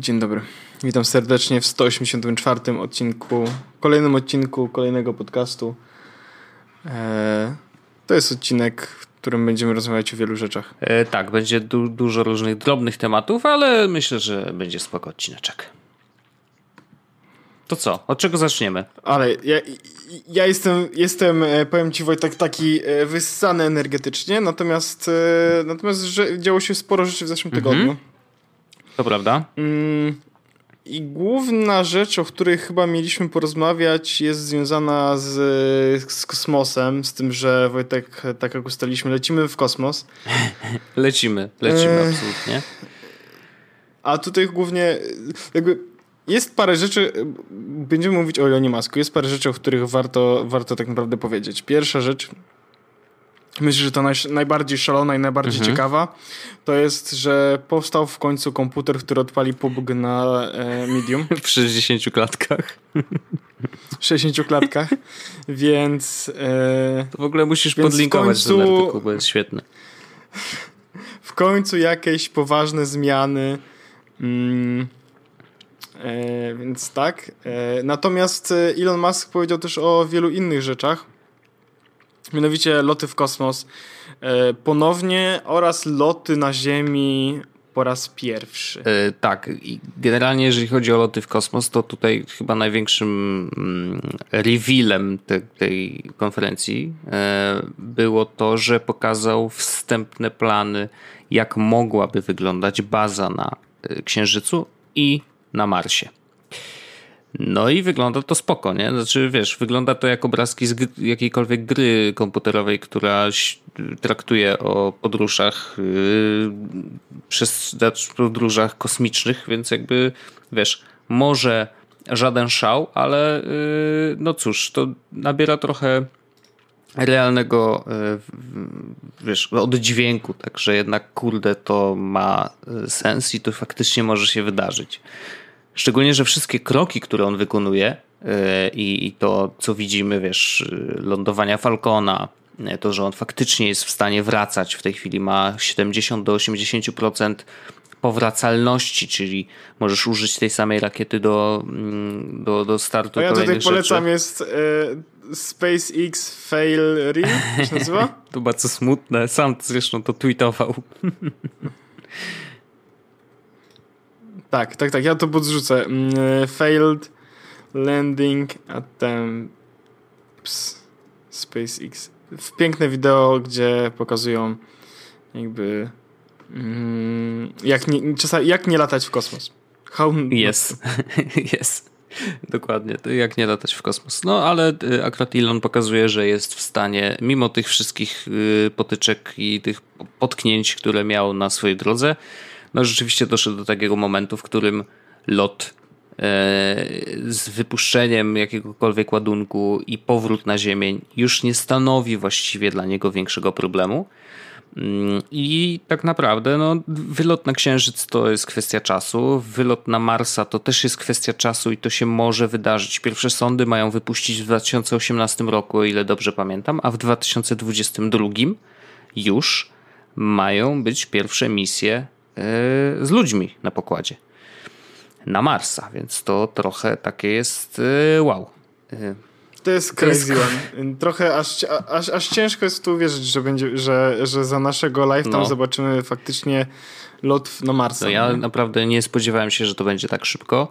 Dzień dobry. Witam serdecznie w 184 odcinku, kolejnym odcinku kolejnego podcastu. Eee, to jest odcinek, w którym będziemy rozmawiać o wielu rzeczach. E, tak, będzie du dużo różnych drobnych tematów, ale myślę, że będzie spoko odcineczek. To co? Od czego zaczniemy? Ale ja, ja jestem, jestem, e, powiem ci Wojtek, taki e, wyssany energetycznie, natomiast, e, natomiast że działo się sporo rzeczy w zeszłym mhm. tygodniu. To prawda. Mm, I główna rzecz, o której chyba mieliśmy porozmawiać, jest związana z, z kosmosem, z tym, że Wojtek, tak jak ustaliliśmy, lecimy w kosmos. lecimy, lecimy, e... absolutnie. A tutaj głównie jakby jest parę rzeczy, będziemy mówić o Elonie Masku, jest parę rzeczy, o których warto, warto tak naprawdę powiedzieć. Pierwsza rzecz, myślę, że to naj, najbardziej szalona i najbardziej mhm. ciekawa, to jest, że powstał w końcu komputer, który odpali PUBG na e, Medium. W 60 klatkach. W 60 klatkach, więc... E, to w ogóle musisz podlinkować końcu, ten artykuł, bo jest świetny. W końcu jakieś poważne zmiany... Mm, E, więc tak. E, natomiast e, Elon Musk powiedział też o wielu innych rzeczach. Mianowicie loty w kosmos ponownie oraz loty na Ziemi po raz pierwszy. E, tak, i generalnie jeżeli chodzi o loty w kosmos, to tutaj chyba największym mm, revealem te, tej konferencji e, było to, że pokazał wstępne plany, jak mogłaby wyglądać baza na Księżycu i na Marsie. No i wygląda to spoko, nie? Znaczy, wiesz, wygląda to jak obrazki z jakiejkolwiek gry komputerowej, która traktuje o podróżach yy, przez znaczy podróżach kosmicznych, więc jakby, wiesz, może żaden szał, ale yy, no cóż, to nabiera trochę realnego yy, wiesz, oddźwięku, także jednak kurde to ma yy, sens i to faktycznie może się wydarzyć. Szczególnie, że wszystkie kroki, które on wykonuje e, i, to, co widzimy, wiesz, lądowania Falcona, e, to, że on faktycznie jest w stanie wracać, w tej chwili ma 70 do 80% powracalności, czyli możesz użyć tej samej rakiety do, mm, do, do startu. A ja tutaj polecam, rzeczy. jest e, SpaceX Fail Real, się nazywa? to bardzo smutne, sam zresztą to tweetował. Tak, tak, tak, ja to podrzucę. Mm, e, failed landing attempts SpaceX. Piękne wideo, gdzie pokazują jakby mm, jak nie, czasami, jak nie latać w kosmos. Yes, yes. Dokładnie, jak nie latać w kosmos. No ale y, akurat Elon pokazuje, że jest w stanie, mimo tych wszystkich y, potyczek i tych potknięć, które miał na swojej drodze, no rzeczywiście doszedł do takiego momentu, w którym lot e, z wypuszczeniem jakiegokolwiek ładunku i powrót na Ziemię już nie stanowi właściwie dla niego większego problemu. Mm, I tak naprawdę no, wylot na Księżyc to jest kwestia czasu, wylot na Marsa to też jest kwestia czasu i to się może wydarzyć. Pierwsze sondy mają wypuścić w 2018 roku, o ile dobrze pamiętam, a w 2022 już mają być pierwsze misje z ludźmi na pokładzie. Na Marsa, więc to trochę takie jest e, wow. E, to jest crazy one. Trochę aż, aż, aż ciężko jest tu uwierzyć, że, będzie, że, że za naszego live tam no. zobaczymy faktycznie lot na Marsa. No ja naprawdę nie spodziewałem się, że to będzie tak szybko.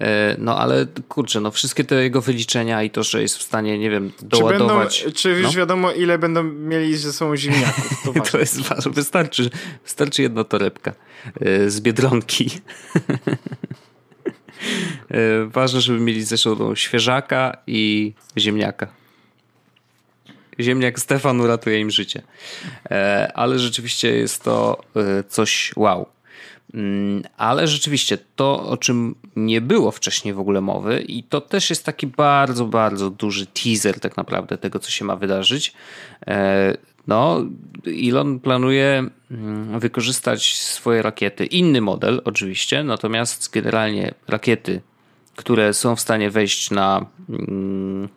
E, no ale kurczę, no wszystkie te jego wyliczenia i to, że jest w stanie, nie wiem, doładować. Czy, będą, czy już no? wiadomo, ile będą mieli ze sobą ziemniaków? To, to jest ważne. Wystarczy, wystarczy jedna torebka e, z biedronki. E, ważne, żeby mieli ze sobą świeżaka i ziemniaka. Ziemniak Stefan uratuje im życie. Ale rzeczywiście jest to coś wow. Mm, ale rzeczywiście to, o czym nie było wcześniej w ogóle mowy, i to też jest taki bardzo, bardzo duży teaser, tak naprawdę, tego, co się ma wydarzyć. E, no, Elon planuje mm, wykorzystać swoje rakiety, inny model oczywiście, natomiast generalnie rakiety, które są w stanie wejść na, mm,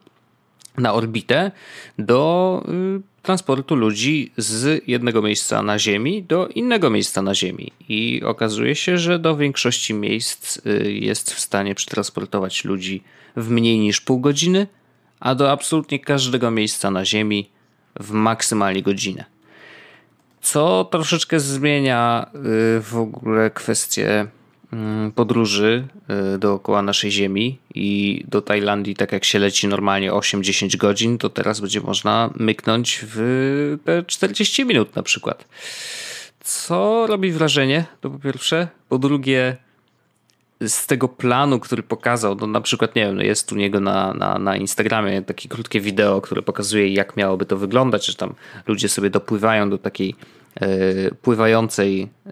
na orbitę do y, transportu ludzi z jednego miejsca na Ziemi do innego miejsca na Ziemi. I okazuje się, że do większości miejsc y, jest w stanie przetransportować ludzi w mniej niż pół godziny, a do absolutnie każdego miejsca na Ziemi w maksymalnie godzinę. Co troszeczkę zmienia y, w ogóle kwestię podróży y, dookoła naszej Ziemi i do Tajlandii, tak jak się leci normalnie 8-10 godzin, to teraz będzie można myknąć w te 40 minut na przykład. Co robi wrażenie, to po pierwsze. Po drugie, z tego planu, który pokazał, no na przykład, nie wiem, no jest u niego na, na, na Instagramie takie krótkie wideo, które pokazuje, jak miałoby to wyglądać, że tam ludzie sobie dopływają do takiej pływającej e,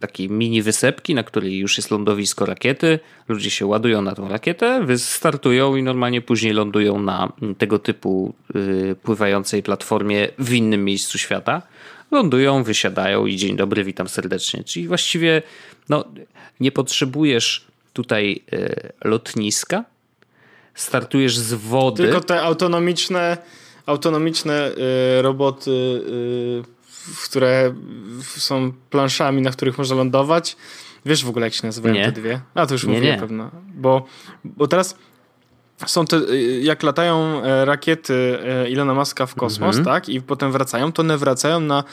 takiej mini wysepki, na której już jest lądowisko rakiety. Ludzie się ładują na tą rakietę, startują i normalnie później lądują na tego typu e, pływającej platformie w innym miejscu świata. Lądują, wysiadają i dzień dobry, witam serdecznie. Czyli właściwie no, nie potrzebujesz tutaj e, lotniska, startujesz z wody. Tylko te autonomiczne, autonomiczne e, roboty, e, które są planszami, na których można lądować. Wiesz w ogóle, jak się nazywają nie. te dwie? A, to już nie, mówię pewno. Bo, bo teraz są te, jak latają rakiety Ilona Maska w kosmos, mhm. tak? I potem wracają, to one wracają na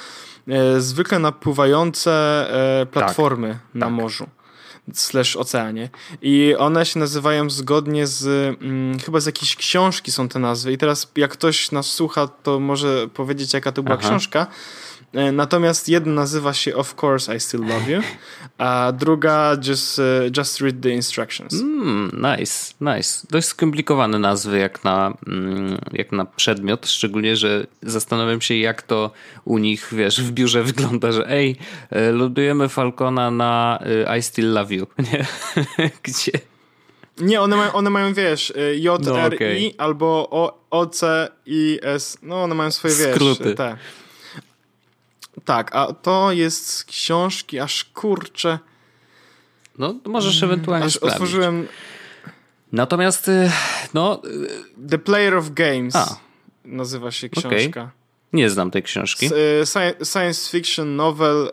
zwykle na pływające platformy tak, na tak. morzu slash oceanie. I one się nazywają zgodnie z, hmm, chyba z jakiejś książki są te nazwy. I teraz jak ktoś nas słucha, to może powiedzieć jaka to była Aha. książka. E, natomiast jedna nazywa się Of Course I Still Love You, a druga Just, uh, just Read the Instructions. Mm, nice, nice. Dość skomplikowane nazwy jak na, mm, jak na przedmiot, szczególnie, że zastanawiam się jak to u nich, wiesz, w biurze wygląda, że ej, e, lodujemy Falcona na I Still Love You, nie? Gdzie? Nie, one mają, one mają wiesz, J, no, R, okay. I albo O, O, C, I, S. No, one mają swoje, wiesz, Skróty. te. Tak, a to jest z książki, aż kurczę. No, możesz mm, ewentualnie aż sprawdzić. otworzyłem. Natomiast, y, no. Y, The Player of Games a. nazywa się książka. Okay. Nie znam tej książki. Y, science fiction novel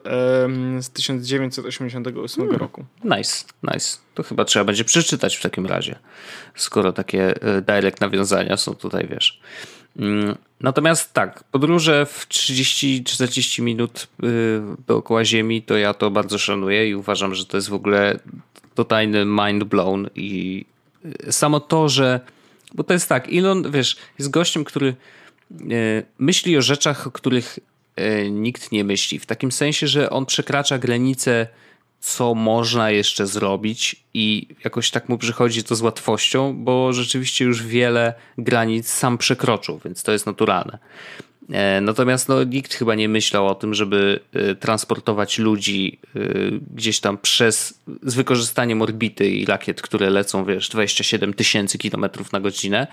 z 1988 hmm. roku. Nice, nice. To chyba trzeba będzie przeczytać w takim razie, skoro takie direct nawiązania są tutaj, wiesz. Mm, natomiast tak, podróże w 30-40 minut y, dookoła Ziemi, to ja to bardzo szanuję i uważam, że to jest w ogóle totalny mind blown i y, samo to, że bo to jest tak, Elon, wiesz, jest gościem, który y, myśli o rzeczach, o których nikt nie myśli. W takim sensie, że on przekracza granice co można jeszcze zrobić i jakoś tak mu przychodzi to z łatwością, bo rzeczywiście już wiele granic sam przekroczył, więc to jest naturalne. E, natomiast no, nikt chyba nie myślał o tym, żeby e, transportować ludzi e, gdzieś tam przez, z wykorzystaniem orbity i rakiet, które lecą, wiesz, 27 tysięcy kilometrów na godzinę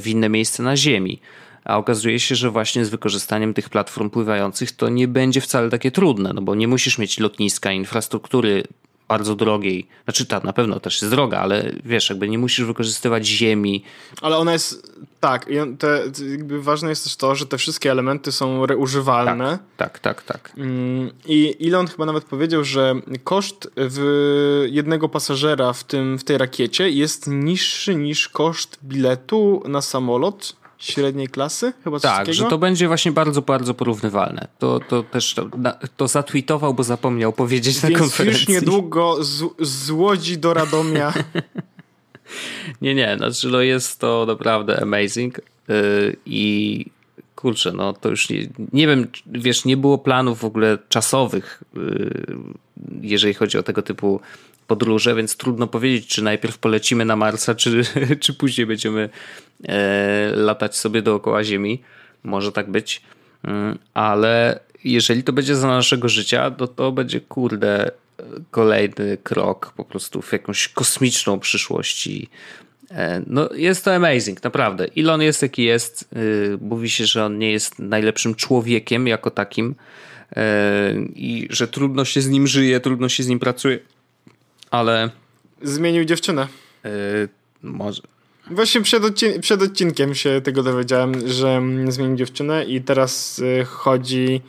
w inne miejsce na Ziemi a okazuje się, że właśnie z wykorzystaniem tych platform pływających to nie będzie wcale takie trudne, no bo nie musisz mieć lotniska, infrastruktury bardzo drogiej. Znaczy ta na pewno też jest droga, ale wiesz, jakby nie musisz wykorzystywać ziemi. Ale ona jest, tak, te, jakby ważne jest też to, że te wszystkie elementy są reużywalne. Tak, tak, tak. tak. Mm, I Elon chyba nawet powiedział, że koszt jednego pasażera w, tym, w tej rakiecie jest niższy niż koszt biletu na samolot średniej klasy? Chyba coś tak, takiego? że to będzie właśnie bardzo, bardzo porównywalne. To, to też to, to zatweetował, bo zapomniał powiedzieć Więc na konferencji. już niedługo z, z Łodzi do Radomia. nie, nie, znaczy no jest to naprawdę amazing yy, i kurczę, no to już nie, nie wiem, wiesz, nie było planów w ogóle czasowych, yy, jeżeli chodzi o tego typu podróże, więc trudno powiedzieć, czy najpierw polecimy na Marsa, czy, czy później będziemy e, latać sobie dookoła Ziemi. Może tak być. Mm, ale jeżeli to będzie za naszego życia, to to będzie kurde kolejny krok po prostu w jakąś kosmiczną przyszłość. I, e, no, jest to amazing, naprawdę. Elon jest jaki jest. Y, mówi się, że on nie jest najlepszym człowiekiem jako takim e, i że trudno się z nim żyje, trudno się z nim pracuje ale... Zmienił dziewczynę. Yy, może... Właśnie przed, odcin przed, odcinkiem się tego dowiedziałem, że zmienił dziewczynę i teraz y, chodzi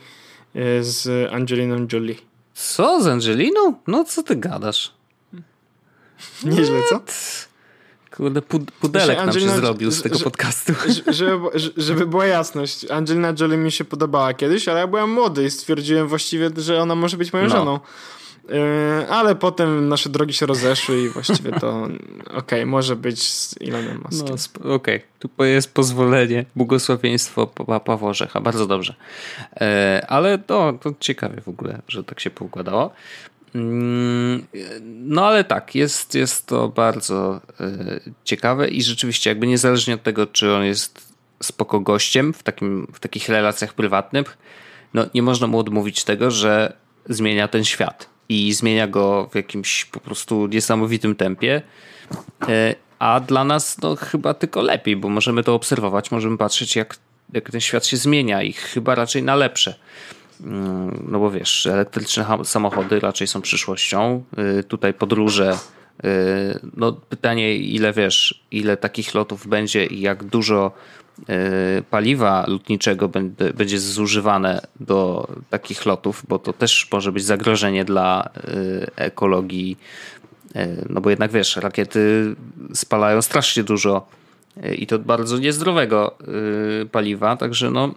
y, z Angeliną Jolie. Co z Angeliną? No co ty gadasz? Nieźle, co? Kurde, pudelek nam się zrobił z tego podcastu. Żeby, żeby była jasność, Angelina Jolie mi się podobała kiedyś, ale ja byłem młody i stwierdziłem właściwie, że ona może być moją no. żoną. E, ale potem nasze drogi się rozeszły i właściwie to okej, okay, może być z Elonem Muskiem. No, okej, okay. tu jest pozwolenie, błogosławieństwo Pawła Orzecha, bardzo dobrze. E, ale to, to ciekawie w ogóle, że tak się poukładało. Mm, no ale tak, jest, jest to bardzo e, ciekawe i rzeczywiście jakby niezależnie od tego, czy on jest spoko gościem w, takim, w takich relacjach prywatnych, no nie można mu odmówić tego, że zmienia ten świat i zmienia go w jakimś po prostu niesamowitym tempie. E, a dla nas no chyba tylko lepiej, bo możemy to obserwować, możemy patrzeć jak, jak ten świat się zmienia i chyba raczej na lepsze. Mm, no bo wiesz, elektryczne samochody raczej są przyszłością. Y, tutaj podróże. Y, no pytanie, ile wiesz, ile takich lotów będzie i jak dużo paliwa lotniczego będzie zużywane do takich lotów, bo to też może być zagrożenie dla ekologii. No bo jednak wiesz, rakiety spalają strasznie dużo i to bardzo niezdrowego paliwa, także no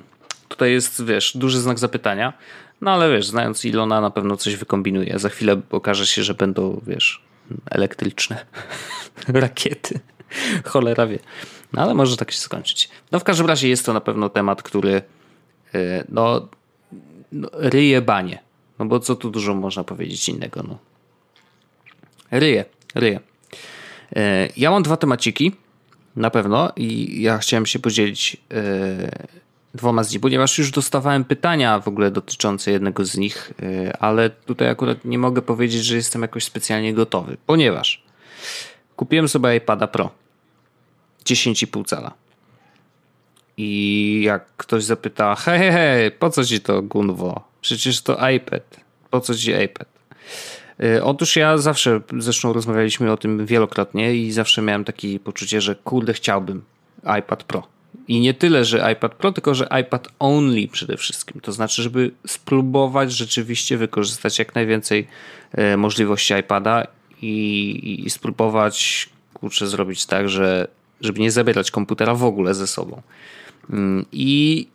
tutaj jest, wiesz, duży znak zapytania. No ale wiesz, znając Ilona na pewno coś wykombinuje. Za chwilę okaże się, że będą, wiesz, elektryczne rakiety. Cholera wie. No ale może tak się skończyć. No w każdym razie jest to na pewno temat, który y, no, no ryje banie. No bo co tu dużo można powiedzieć innego, no. Ryje, ryje. Y, ja mam dwa temaciki, na pewno, i ja chciałem się podzielić y, dwoma z nich, ponieważ już dostawałem pytania w ogóle dotyczące jednego z nich, ale tutaj akurat nie mogę powiedzieć, że jestem jakoś specjalnie gotowy, ponieważ kupiłem sobie iPada Pro 10,5 cala. I jak ktoś zapyta, hej, hej, po co ci to gunwo? Przecież to iPad. Po co ci iPad? Y, otóż ja zawsze, zresztą rozmawialiśmy o tym wielokrotnie i zawsze miałem takie poczucie, że kurde chciałbym iPad Pro. I nie tyle, że iPad Pro, tylko że iPad only przede wszystkim. To znaczy, żeby spróbować rzeczywiście wykorzystać jak najwięcej e, możliwości iPada i, i spróbować kurczę zrobić tak, że żeby nie zabierać komputera w ogóle ze sobą. Mm, I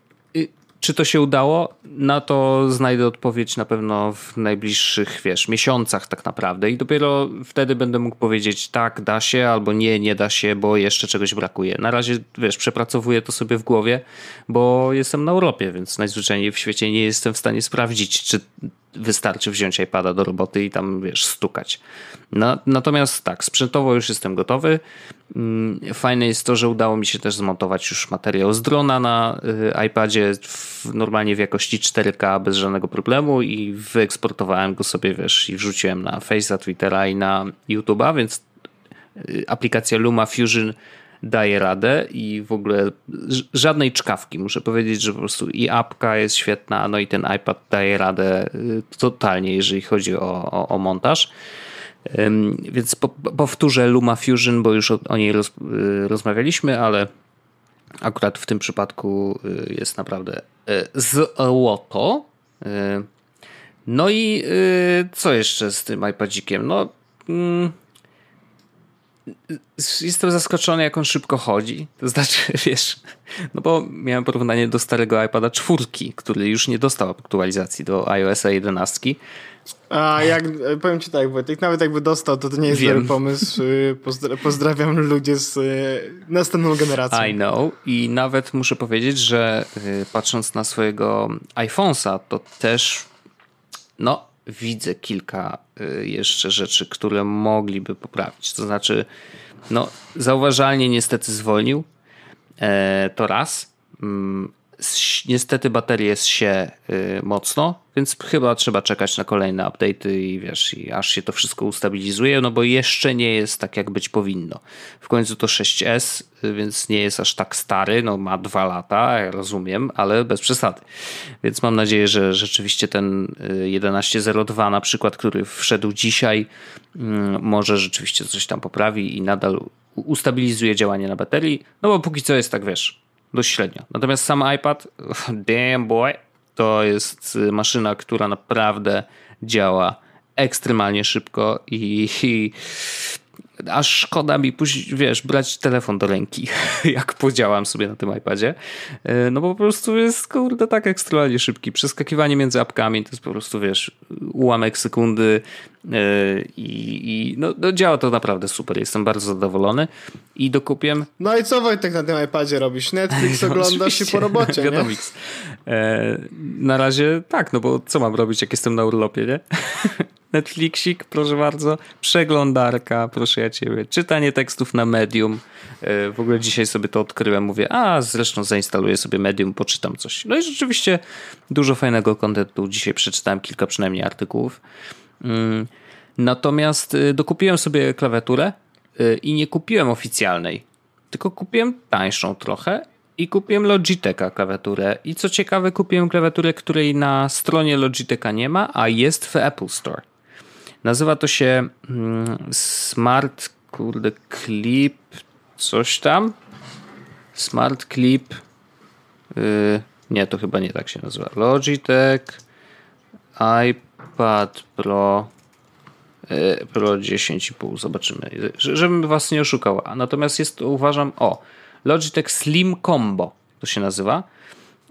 czy to się udało? Na to znajdę odpowiedź na pewno w najbliższych, wiesz, miesiącach tak naprawdę i dopiero wtedy będę mógł powiedzieć tak, da się, albo nie, nie da się, bo jeszcze czegoś brakuje. Na razie, wiesz, przepracowuję to sobie w głowie, bo jestem na Europie, więc najzwyczajniej w świecie nie jestem w stanie sprawdzić, czy wystarczy wziąć iPada do roboty i tam, wiesz, stukać. Na, natomiast tak, sprzętowo już jestem gotowy. Mm, fajne jest to, że udało mi się też zmontować już materiał z drona na y, iPadzie w, normalnie w jakości 4K bez żadnego problemu i wyeksportowałem go sobie, wiesz, i wrzuciłem na Face'a, Twittera i na YouTube'a, więc y, aplikacja Luma Fusion daje radę i w ogóle żadnej czkawki. Muszę powiedzieć, że po prostu i apka jest świetna, no i ten iPad daje radę y, totalnie, jeżeli chodzi o, o, o montaż. Więc po, powtórzę Luma Fusion, bo już o, o niej roz, y, rozmawialiśmy, ale akurat w tym przypadku y, jest naprawdę złoto. No i co jeszcze z tym iPadzikiem? No mm, jestem zaskoczony, jak on szybko chodzi. To znaczy, wiesz, no bo miałem porównanie do starego iPada czwórki, który już nie dostał aktualizacji do iOS 11. A jak, powiem ci tak, Wojtek, nawet jakby dostał, to to nie jest Wiem. dobry pomysł. Y, pozdra pozdrawiam ludzie z y, następną generacją. I know. I nawet muszę powiedzieć, że y, patrząc na swojego iPhone'a, to też no, widzę kilka y, jeszcze rzeczy, które mogliby poprawić. To znaczy, no, zauważalnie niestety zwolnił. E, to raz. Niestety baterie się y, mocno, więc chyba trzeba czekać na kolejne update'y i wiesz, i aż się to wszystko ustabilizuje, no bo jeszcze nie jest tak, jak być powinno. W końcu to 6S, y, więc nie jest aż tak stary, no ma dwa lata, rozumiem, ale bez przesady. Więc mam nadzieję, że rzeczywiście ten 11.02 y, na przykład, który wszedł dzisiaj, mm, może rzeczywiście coś tam poprawi i nadal ustabilizuje działanie na baterii, no bo póki co jest tak, wiesz, dość średnio. Natomiast sam iPad, damn boy, to jest maszyna, która naprawdę działa ekstremalnie szybko i, i aż szkoda mi później, wiesz, brać telefon do ręki, jak podziałam sobie na tym iPadzie. E, no bo po prostu jest, kurde, tak ekstremalnie szybki. Przeskakiwanie między apkami to jest po prostu, wiesz, ułamek sekundy i, i no, no, działa to naprawdę super. Jestem bardzo zadowolony i dokupiłem... No i co Wojtek na tym iPadzie robisz? Netflix no, oglądasz i po robocie, nie? E, na razie tak, no bo co mam robić, jak jestem na urlopie, nie? Netflixik, proszę bardzo, przeglądarka, proszę ja ciebie, czytanie tekstów na Medium. E, w ogóle dzisiaj sobie to odkryłem, mówię, a zresztą zainstaluję sobie Medium, poczytam coś. No i rzeczywiście dużo fajnego kontentu. Dzisiaj przeczytałem kilka przynajmniej artykułów. Mm, natomiast e, dokupiłem sobie klawiaturę e, i nie kupiłem oficjalnej, tylko kupiłem tańszą trochę i kupiłem Logitecha klawiaturę. I co ciekawe, kupiłem klawiaturę, której na stronie Logitecha nie ma, a jest w Apple Store. Nazywa to się mm, Smart kurde Clip coś tam. Smart Clip yy, nie, to chyba nie tak się nazywa. Logitech iPad Pro yy, Pro 10,5 zobaczymy, żebym was nie oszukał. Natomiast jest to uważam, o Logitech Slim Combo to się nazywa.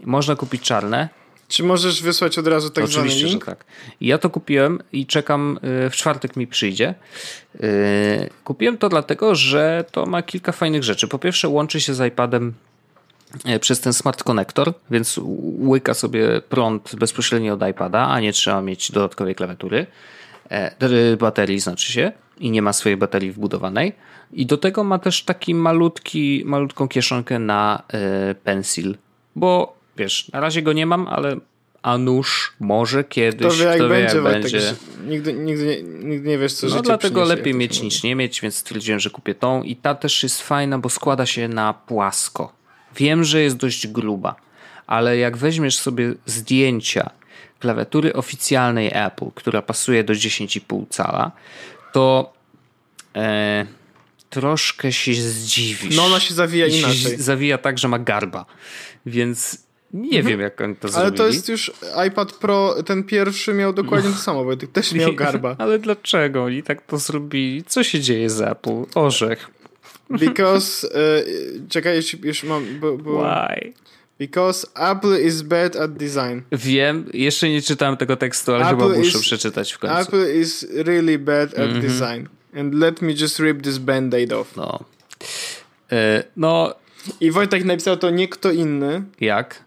Można kupić czarne, czy możesz wysłać od razu tak Oczywiście, zwany link? że tak. Ja to kupiłem i czekam, y, w czwartek mi przyjdzie. Y, kupiłem to dlatego, że to ma kilka fajnych rzeczy. Po pierwsze łączy się z iPadem przez ten smart connector, więc łyka sobie prąd bezpośrednio od iPada, a nie trzeba mieć dodatkowej klawiatury. E, baterii znaczy się i nie ma swojej baterii wbudowanej. I do tego ma też taki malutki, malutką kieszonkę na pensil, bo wiesz, na razie go nie mam, ale a nuż może kiedyś, to wie, jak kto będzie, jak będzie. nigdy, nigdy, nie, nigdy nie wiesz, co No życie dlatego lepiej mieć niż nie mieć, więc stwierdziłem, że kupię tą i ta też jest fajna, bo składa się na płasko. Wiem, że jest dość gruba, ale jak weźmiesz sobie zdjęcia klawiatury oficjalnej Apple, która pasuje do 10,5 cala, to e, troszkę się zdziwisz. No ona się zawija inaczej. Się zawija tak, że ma garba. Więc nie mhm. wiem, jak oni to zrobili. Ale to jest już iPad Pro, ten pierwszy miał dokładnie to samo, bo też miał garba. Ale dlaczego oni tak to zrobili? Co się dzieje z Apple? Orzech. Because, y, czekaj, już, już mam... Bo, bo, Why? Because Apple is bad at design. Wiem, jeszcze nie czytałem tego tekstu, ale Apple chyba muszę is, przeczytać w końcu. Apple is really bad at mm -hmm. design. And let me just rip this band-aid off. No. E, no, i Wojtek napisał to nie kto inny. Jak?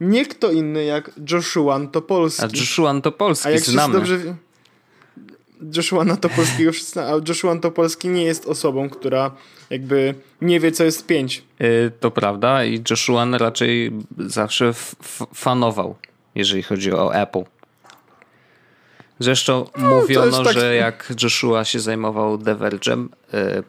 Nie kto inny jak Joshua Topolski. A Joshua Topolski, A jak znamy. dobrze Joshua Topolskiego wszyscy a Joshua Topolski nie jest osobą, która jakby nie wie, co jest pięć. Yy, to prawda i Joshua raczej zawsze fanował, jeżeli chodzi o Apple. Zresztą no, mówiono, tak... że jak Joshua się zajmował Diverge'em, yy,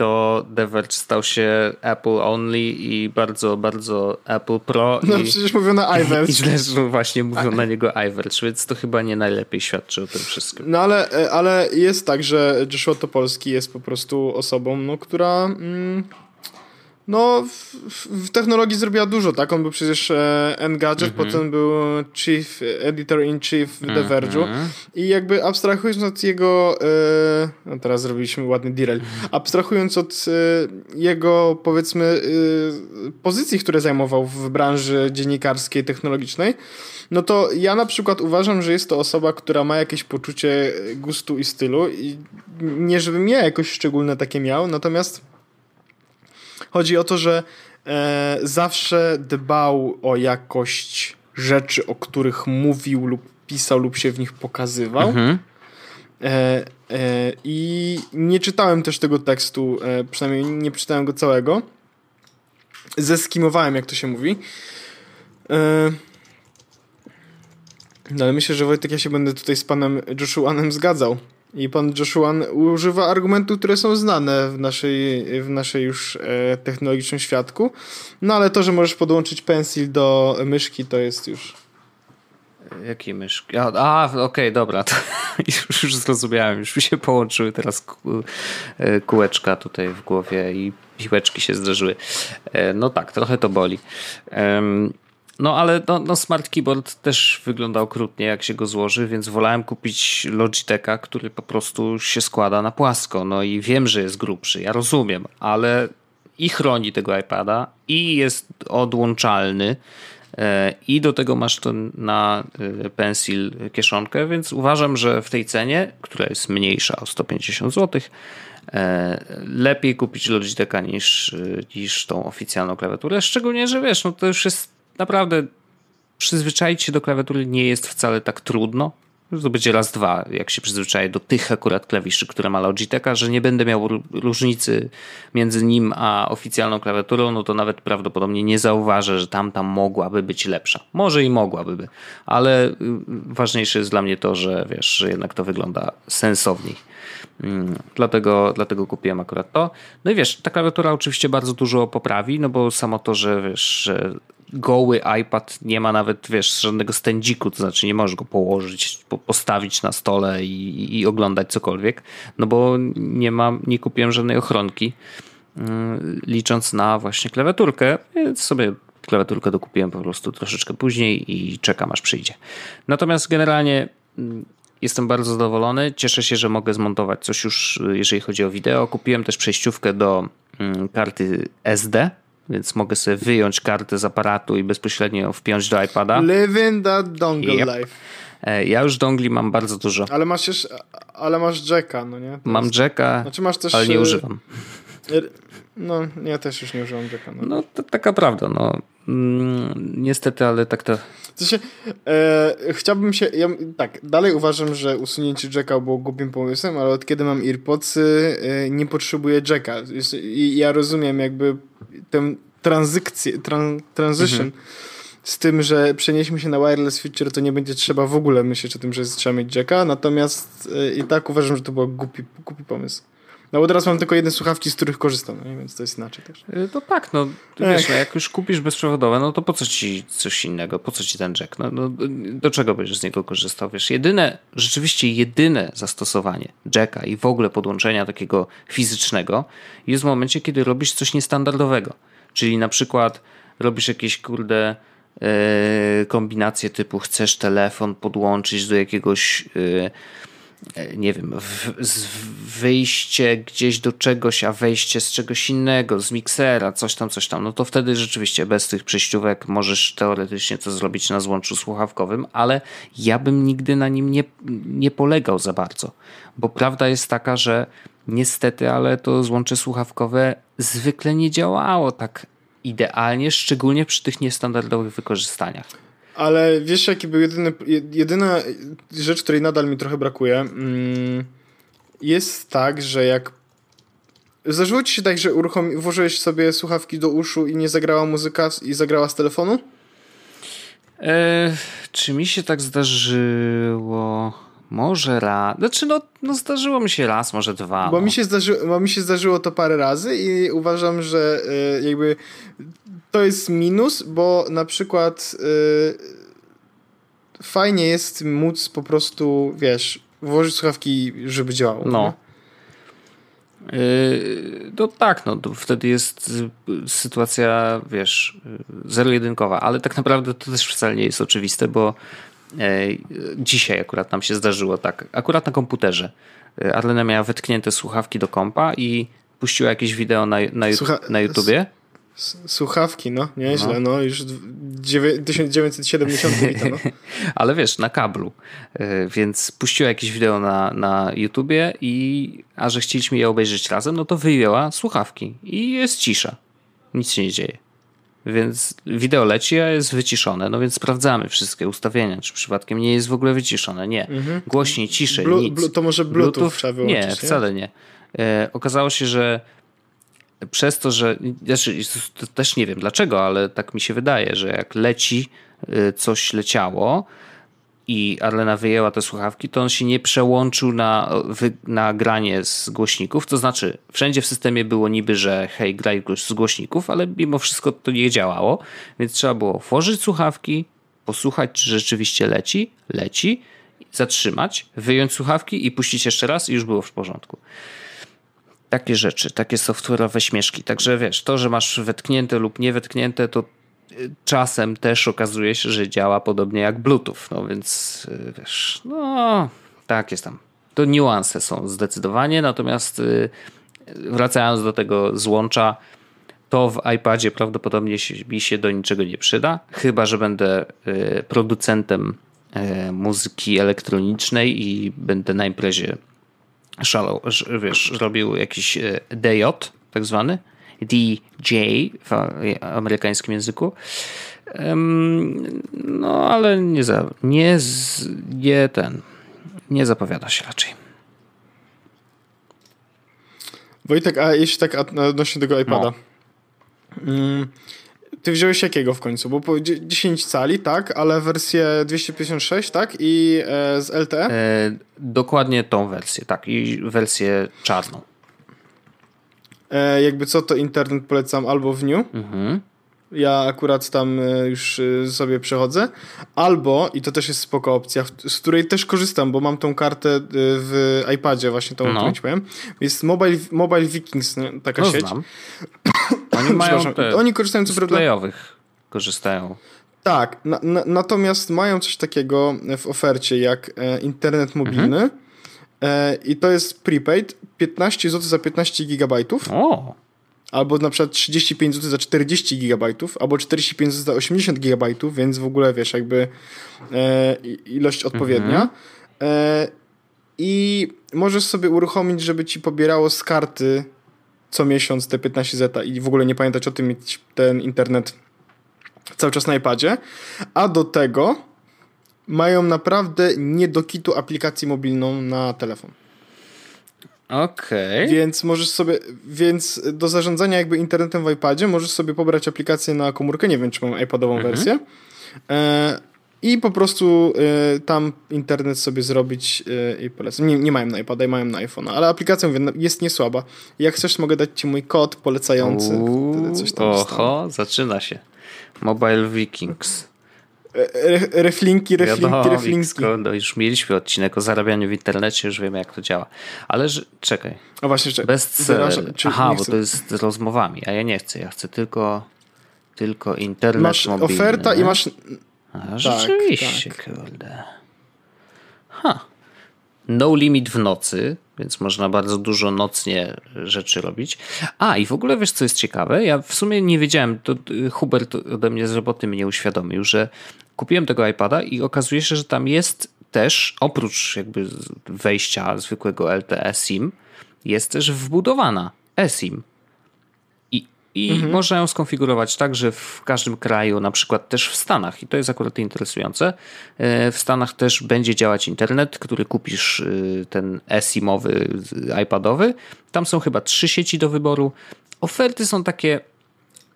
to The Verge stał się Apple Only i bardzo, bardzo Apple Pro. No i, przecież mówią na iVerge. I właśnie mówią na niego iVerge, więc to chyba nie najlepiej świadczy o tym wszystkim. No ale, ale jest tak, że Joshua Topolski jest po prostu osobą, no, która... Mm, no, w, w, technologii zrobiła dużo, tak? On był przecież e, Engadget, mm -hmm. potem był chief, editor-in-chief w The mhm. Verge'u i jakby abstrahując od jego e, no teraz zrobiliśmy ładny derail, abstrahując od e, jego powiedzmy e, pozycji, które zajmował w branży dziennikarskiej, technologicznej, no to ja na przykład uważam, że jest to osoba, która ma jakieś poczucie gustu i stylu i nie żebym ja jakoś szczególne takie miał, natomiast Chodzi o to, że e, zawsze dbał o jakość rzeczy, o których mówił lub pisał lub się w nich pokazywał. Mhm. E, e, I nie czytałem też tego tekstu, e, przynajmniej nie czytałem go całego. Zeskimowałem, jak to się mówi. E, no ale myślę, że Wojtek, ja się będę tutaj z panem Joshuanem zgadzał. I pan Joshua używa argumentów, które są znane w naszej, w naszej już e, technologicznym świadku. No ale to, że możesz podłączyć pensil do myszki, to jest już. Jakiej myszki? A, a okej, okay, dobra. To już, już zrozumiałem. Już mi się połączyły teraz e, kółeczka tutaj w głowie i piłeczki się zdarzyły. E, no tak, trochę to boli. No ale no, no, Smart Keyboard też wygląda okrutnie, jak się go złoży, więc wolałem kupić Logitecha, który po prostu się składa na płasko. No i wiem, że jest grubszy, ja rozumiem, ale i chroni tego iPada, i jest odłączalny, e, i do tego masz to na e, Pencil kieszonkę, więc uważam, że w tej cenie, która jest mniejsza o 150 zł, e, lepiej kupić Logitecha niż, niż tą oficjalną klawiaturę. Szczególnie, że wiesz, no to już jest naprawdę przyzwyczaić się do klawiatury nie jest wcale tak trudno. To będzie raz, dwa, jak się przyzwyczaję do tych akurat klawiszy, które ma Logitecha, że nie będę miał różnicy między nim a oficjalną klawiaturą, no to nawet prawdopodobnie nie zauważę, że tamta mogłaby być lepsza. Może i mogłaby, ale y, ważniejsze jest dla mnie to, że wiesz, że jednak to wygląda sensowniej. Mm, dlatego, dlatego kupiłem akurat to. No i wiesz, ta klawiatura oczywiście bardzo dużo poprawi, no bo samo to, że wiesz, że goły iPad nie ma nawet, wiesz, żadnego stędziku, to znaczy nie możesz go położyć, postawić na stole i, i oglądać cokolwiek, no bo nie mam, nie kupiłem żadnej ochronki, mm, licząc na właśnie klawiaturkę, więc sobie klawiaturkę dokupiłem po prostu troszeczkę później i czekam aż przyjdzie. Natomiast generalnie mm, jestem bardzo zadowolony. Cieszę się, że mogę zmontować coś już, jeżeli chodzi o wideo. Kupiłem też przejściówkę do mm, karty SD, więc mogę sobie wyjąć kartę z aparatu i bezpośrednio wpiąć do iPada. Living that dongle yep. life. E, ja już dongli mam bardzo dużo. Ale masz jeszcze, ale masz jacka, no nie? To mam jest... jacka, znaczy masz też, ale nie e, używam. No, ja też już nie używam jacka. No, no to taka prawda, no. Mm, niestety, ale tak to... E, chciałbym się... Ja, tak, dalej uważam, że usunięcie jacka było głupim pomysłem, ale od kiedy mam AirPodsy e, nie potrzebuję jacka. I ja rozumiem jakby tę tranzycję, tran, transition mhm. z tym, że przenieśmy się na wireless feature, to nie będzie trzeba w ogóle myśleć o tym, że trzeba mieć jacka, natomiast e, i tak uważam, że to był głupi, głupi pomysł. No bo teraz mam tylko jedne słuchawki, z których korzystam, no, więc to jest inaczej też. To tak, no wiesz, no, jak już kupisz bezprzewodowe, no to po co ci coś innego, po co ci ten jack? No, no, do czego będziesz z niego korzystał? Wiesz, jedyne, rzeczywiście jedyne zastosowanie jacka i w ogóle podłączenia takiego fizycznego jest w momencie, kiedy robisz coś niestandardowego. Czyli na przykład robisz jakieś kurde yy, kombinacje typu chcesz telefon podłączyć do jakiegoś E, nie wiem, wyjście gdzieś do czegoś, a wejście z czegoś innego, z miksera, coś tam, coś tam, no to wtedy rzeczywiście bez tych przejściówek możesz teoretycznie to zrobić na złączu słuchawkowym, ale ja bym nigdy na nim nie, nie polegał za bardzo, bo prawda jest taka, że niestety, ale to złącze słuchawkowe zwykle nie działało tak idealnie, szczególnie przy tych niestandardowych wykorzystaniach. Ale wiesz, jaki był jedyny, jedyna rzecz, której nadal mi trochę brakuje, mm, jest tak, że jak Zdarzyło ci się tak, że uruchomi, włożyłeś sobie słuchawki do uszu i nie zagrała muzyka i zagrała z telefonu? E, czy mi się tak zdarzyło? Może raz. Znaczy, no, no zdarzyło mi się raz, może dwa. Bo, no. mi się zdarzy, bo mi się zdarzyło to parę razy i uważam, że y, jakby to jest minus, bo na przykład y, fajnie jest móc po prostu, wiesz, włożyć słuchawki, żeby działało. No. Yy, no tak, no to wtedy jest sytuacja, wiesz, zero-jedynkowa, ale tak naprawdę to też wcale nie jest oczywiste, bo dzisiaj akurat nam się zdarzyło tak, akurat na komputerze. Arlena miała wetknięte słuchawki do kompa i puściła jakieś wideo na, na, Słucha na YouTubie. Słuchawki, no, nieźle, no, no już 1970 no. Ale wiesz, na kablu. E, więc puściła jakieś wideo na, na YouTubie i a że chcieliśmy je obejrzeć razem, no to wyjęła słuchawki i jest cisza. Nic się nie dzieje. Więc wideo leci, a jest wyciszone, no więc sprawdzamy wszystkie ustawienia, czy przypadkiem nie jest w ogóle wyciszone. Nie. Mhm. Głośniej, ciszej, Blu, nic. to może Bluetooth, Bluetooth trzeba wyłączyć, nie? wcale nie. E, okazało się, że przez to, że znaczy, też nie wiem dlaczego, ale tak mi się wydaje, że jak leci, e, coś leciało, i Arlena wyjęła te słuchawki, to on się nie przełączył na, na granie z głośników. To znaczy, wszędzie w systemie było niby, że hej, graj z głośników, ale mimo wszystko to nie działało, więc trzeba było włożyć słuchawki, posłuchać, czy rzeczywiście leci, leci, zatrzymać, wyjąć słuchawki i puścić jeszcze raz i już było w porządku. Takie rzeczy, takie software'owe śmieszki. Także wiesz, to, że masz wetknięte lub nie wetknięte, to y, czasem też okazuje się, że działa podobnie jak Bluetooth. No więc y, wiesz, no tak jest tam. To niuanse są zdecydowanie, natomiast y, wracając do tego złącza, to w iPadzie prawdopodobnie mi się do niczego nie przyda, chyba że będę producentem muzyki elektronicznej i będę na imprezie szalał, wiesz, robił jakiś e, DJ, tak zwany, DJ w amerykańskim języku. No, ale nie, za, nie, nie ten, nie zapowiada się raczej. Wojtek, a jeśli tak odnośnie tego iPada. No. Ty wziąłeś jakiego w końcu? Bo po 10 cali, tak, ale wersję 256, tak? I e, z LTE? E, dokładnie tą wersję, tak. I wersję czarną. E, jakby co, to internet polecam albo w New. Mhm. Ja akurat tam e, już e, sobie przechodzę. Albo, i to też jest spoko opcja, z której też korzystam, bo mam tą kartę e, w iPadzie, właśnie tą, no. ci powiem. Jest Mobile, Mobile Vikings, taka no, sieć. Znam. Oni mają te Oni korzystają co prawda... korzystają. Tak, na, na, natomiast mają coś takiego w ofercie jak e, internet mobilny mhm. e, i to jest prepaid 15 zł za 15 gigabajtów. O. Albo na przykład 35 zł za 40 gigabajtów, albo 45 zł za 80 gigabajtów, więc w ogóle wiesz, jakby e, ilość odpowiednia. Mhm. E, I możesz sobie uruchomić, żeby ci pobierało z karty co miesiąc te 15 zeta i w ogóle nie pamiętać o tym, mieć ten internet cały czas na iPadzie. A do tego mają naprawdę nie do kitu aplikację mobilną na telefon. Okej. Okay. Więc możesz sobie, więc do zarządzania jakby internetem w iPadzie możesz sobie pobrać aplikację na komórkę, nie wiem czy mam iPadową mhm. wersję. E, i po prostu y, tam internet sobie zrobić y, i polecam. Nie, nie mają na iPada, mają na iPhone'a, ale aplikacja mówię, jest niesłaba. Jak chcesz, mogę dać ci mój kod polecający. Uuu, coś tam Oho, zaczyna się. Mobile Vikings. Re, reflinki, reflinki, Wiadomo, reflinki. No już mieliśmy odcinek o zarabianiu w internecie, już wiemy jak to działa. Ale że, czekaj. A właśnie, czekaj. Bestseller. Aha, bo to jest z rozmowami, a ja nie chcę. Ja chcę tylko, tylko internet masz mobilny. Masz oferta i masz a, tak, rzeczywiście, tak, tak. kurde. Ha. No limit w nocy, więc można bardzo dużo nocnie rzeczy robić. A i w ogóle wiesz, co jest ciekawe? Ja w sumie nie wiedziałem, to Hubert ode mnie z roboty mnie uświadomił, że kupiłem tego iPada i okazuje się, że tam jest też, oprócz jakby wejścia zwykłego LTE SIM, jest też wbudowana eSIM. I mhm. można ją skonfigurować tak, że w każdym kraju, na przykład też w Stanach, i to jest akurat interesujące, e, w Stanach też będzie działać internet, który kupisz e, ten eSIM-owy, iPadowy. Tam są chyba trzy sieci do wyboru. Oferty są takie,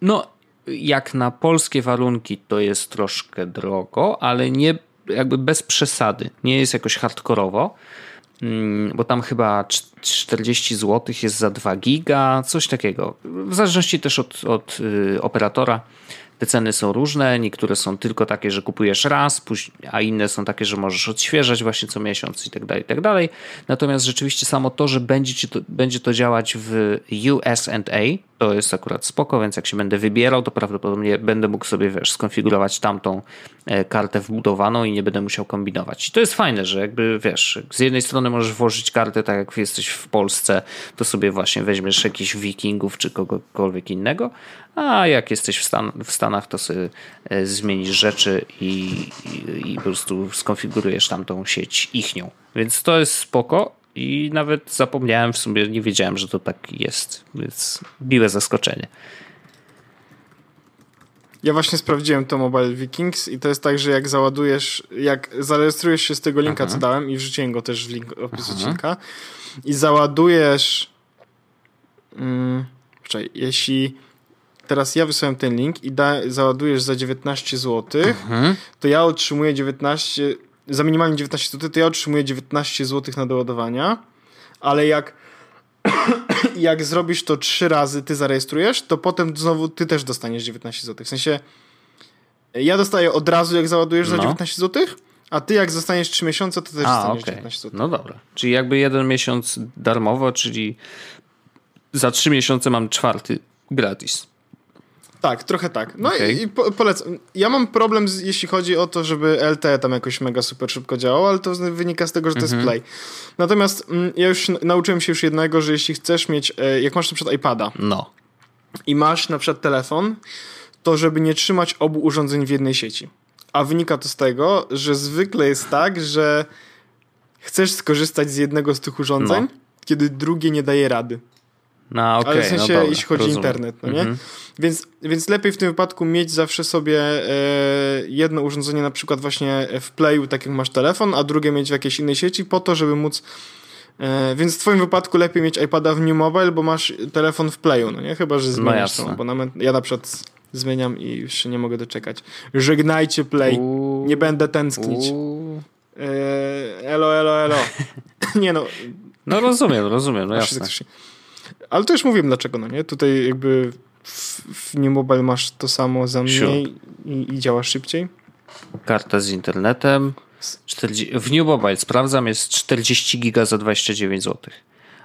no jak na polskie warunki to jest troszkę drogo, ale nie jakby bez przesady. Nie jest jakoś hardkorowo. Mm, bo tam chyba 40 zł jest za 2 giga, coś takiego. W zależności też od, od y, operatora. Te ceny są różne, niektóre są tylko takie, że kupujesz raz, a inne są takie, że możesz odświeżać właśnie co miesiąc i tak dalej, i tak dalej. Natomiast rzeczywiście samo to, że będzie, to, będzie to działać w USA, to jest akurat spoko, więc jak się będę wybierał, to prawdopodobnie będę mógł sobie, wiesz, skonfigurować tamtą e, kartę wbudowaną i nie będę musiał kombinować. I to jest fajne, że jakby, wiesz, z jednej strony możesz włożyć kartę tak jak jesteś w Polsce, to sobie właśnie weźmiesz jakichś wikingów czy kogokolwiek innego, a jak jesteś w, Stan w Stanach, to sobie e, zmienisz rzeczy i, i, i po prostu skonfigurujesz tamtą sieć ichnią. Więc to jest spoko i nawet zapomniałem w sumie, nie wiedziałem, że to tak jest, więc miłe zaskoczenie. Ja właśnie sprawdziłem to Mobile Vikings i to jest tak, że jak załadujesz, jak zarejestrujesz się z tego linka, Aha. co dałem i wrzuciłem go też w link opisu odcinka i załadujesz hmm, czekaj, jeśli teraz ja wysłałem ten link i da, załadujesz za 19 zł, mhm. to ja otrzymuję 19 za minimalnie 19 zł, to ja otrzymuję 19 zł na doładowania, ale jak jak zrobisz to trzy razy, ty zarejestrujesz, to potem znowu ty też dostaniesz 19 zł. W sensie ja dostaję od razu, jak załadujesz za no. 19 zł, a ty jak zostaniesz 3 miesiące, to też a, dostaniesz okay. 19 zł. No dobra. Czyli jakby jeden miesiąc darmowo, czyli za 3 miesiące mam czwarty gratis. Tak, trochę tak. No okay. i, po, polecam. Ja mam problem, z, jeśli chodzi o to, żeby LTE tam jakoś mega super szybko działało, ale to wynika z tego, że to jest mhm. Play. Natomiast m, mm, ja już nauczyłem się już jednego, że jeśli chcesz mieć, e, jak masz na przykład iPada no. i masz na przykład telefon, to żeby nie trzymać obu urządzeń w jednej sieci. A wynika to z tego, że zwykle jest tak, że chcesz skorzystać z jednego z tych urządzeń, no. kiedy drugie nie daje rady. No, okay, Ale w sensie, no jeśli chodzi o internet, no nie? Mm -hmm. Więc, więc lepiej w tym wypadku mieć zawsze sobie e, jedno urządzenie na przykład właśnie w Playu, tak jak masz telefon, a drugie mieć w jakiejś innej sieci po to, żeby móc e, więc w twoim wypadku lepiej mieć iPada w New Mobile, bo masz telefon w Playu, no nie? Chyba, że no zmieniasz no abonament. Ja na przykład zmieniam i już się nie mogę doczekać. Żegnajcie Play. Uuu, nie będę tęsknić. E, elo, elo, elo. nie no. No rozumiem, rozumiem, no jasne. Ale to już mówiłem dlaczego, no nie? Tutaj jakby w, w New Mobile masz to samo za mniej i, i działa szybciej. Karta z internetem. 40, w New Mobile sprawdzam, jest 40 giga za 29 zł.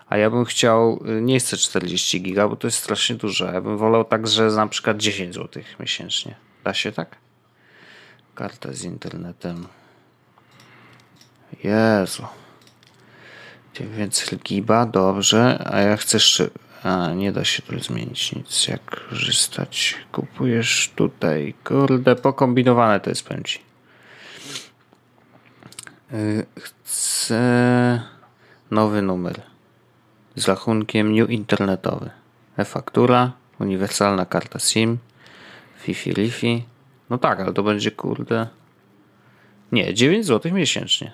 A ja bym chciał, y, nie chcę 40 giga, bo to jest strasznie dużo. Ja bym wolał także na przykład 10 zł miesięcznie. Da się tak? Karta z internetem. Jezu. 9 giba, dobrze. A ja chcę jeszcze... A, nie da się tu zmienić nic. Jak korzystać? Kupujesz tutaj. Kurde, pokombinowane to jest, powiem chcę nowy numer z rachunkiem new internetowy. E-faktura, uniwersalna karta SIM, Fifi Lifi. No tak, ale to będzie kurde. Nie, 9 zł miesięcznie.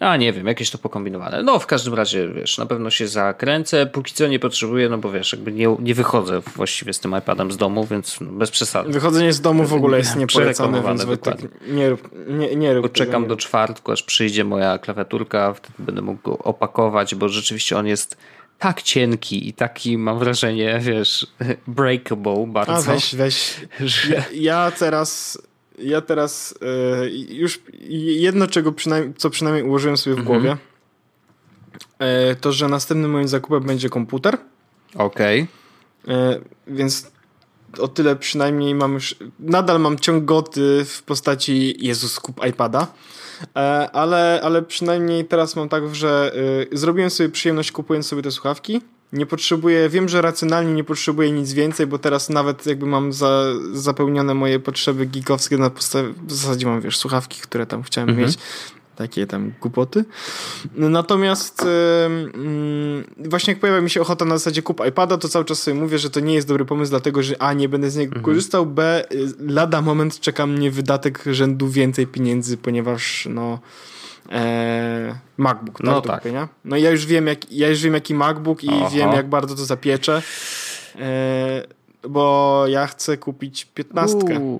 A nie wiem, jakieś to pokombinowane. No w każdym razie, wiesz, na pewno się zakręcę. Póki co nie potrzebuję, no bo wiesz, jakby nie, nie wychodzę właściwie z tym iPadem z domu, więc no, bez przesady. Wychodzenie z domu w ogóle jest niepolecane, więc dokładnie. nie rób, nie, nie rób Poczekam do czwartku, aż przyjdzie moja klawiaturka, wtedy będę mógł go opakować, bo rzeczywiście on jest tak cienki i taki, mam wrażenie, wiesz, breakable bardzo. A weź, weź. Że... Ja, ja teraz ja teraz e, już jedno, czego przynajmniej, co przynajmniej ułożyłem sobie w mhm. głowie, e, to, że następnym moim zakupem będzie komputer. Okej. Okay. E, więc o tyle przynajmniej mam już, nadal mam ciągoty w postaci Jezus, kup iPada, ale, ale przynajmniej teraz mam tak, że zrobiłem sobie przyjemność kupując sobie te słuchawki, nie potrzebuję, wiem, że racjonalnie nie potrzebuję nic więcej, bo teraz nawet jakby mam za, zapełnione moje potrzeby gigowskie na podstawie, w zasadzie mam, wiesz, słuchawki, które tam chciałem mhm. mieć, takie tam głupoty. Natomiast yy, właśnie jak pojawia mi się ochota na zasadzie kup iPada, to cały czas sobie mówię, że to nie jest dobry pomysł, dlatego że A, nie będę z niego mhm. korzystał, B, y, lada moment czeka mnie wydatek rzędu więcej pieniędzy, ponieważ no MacBook, tak? No, tak. Kupienia. No i ja już wiem, jak, ja już wiem jaki MacBook i Aha. wiem, jak bardzo to zapiecze. E, bo ja chcę kupić piętnastkę.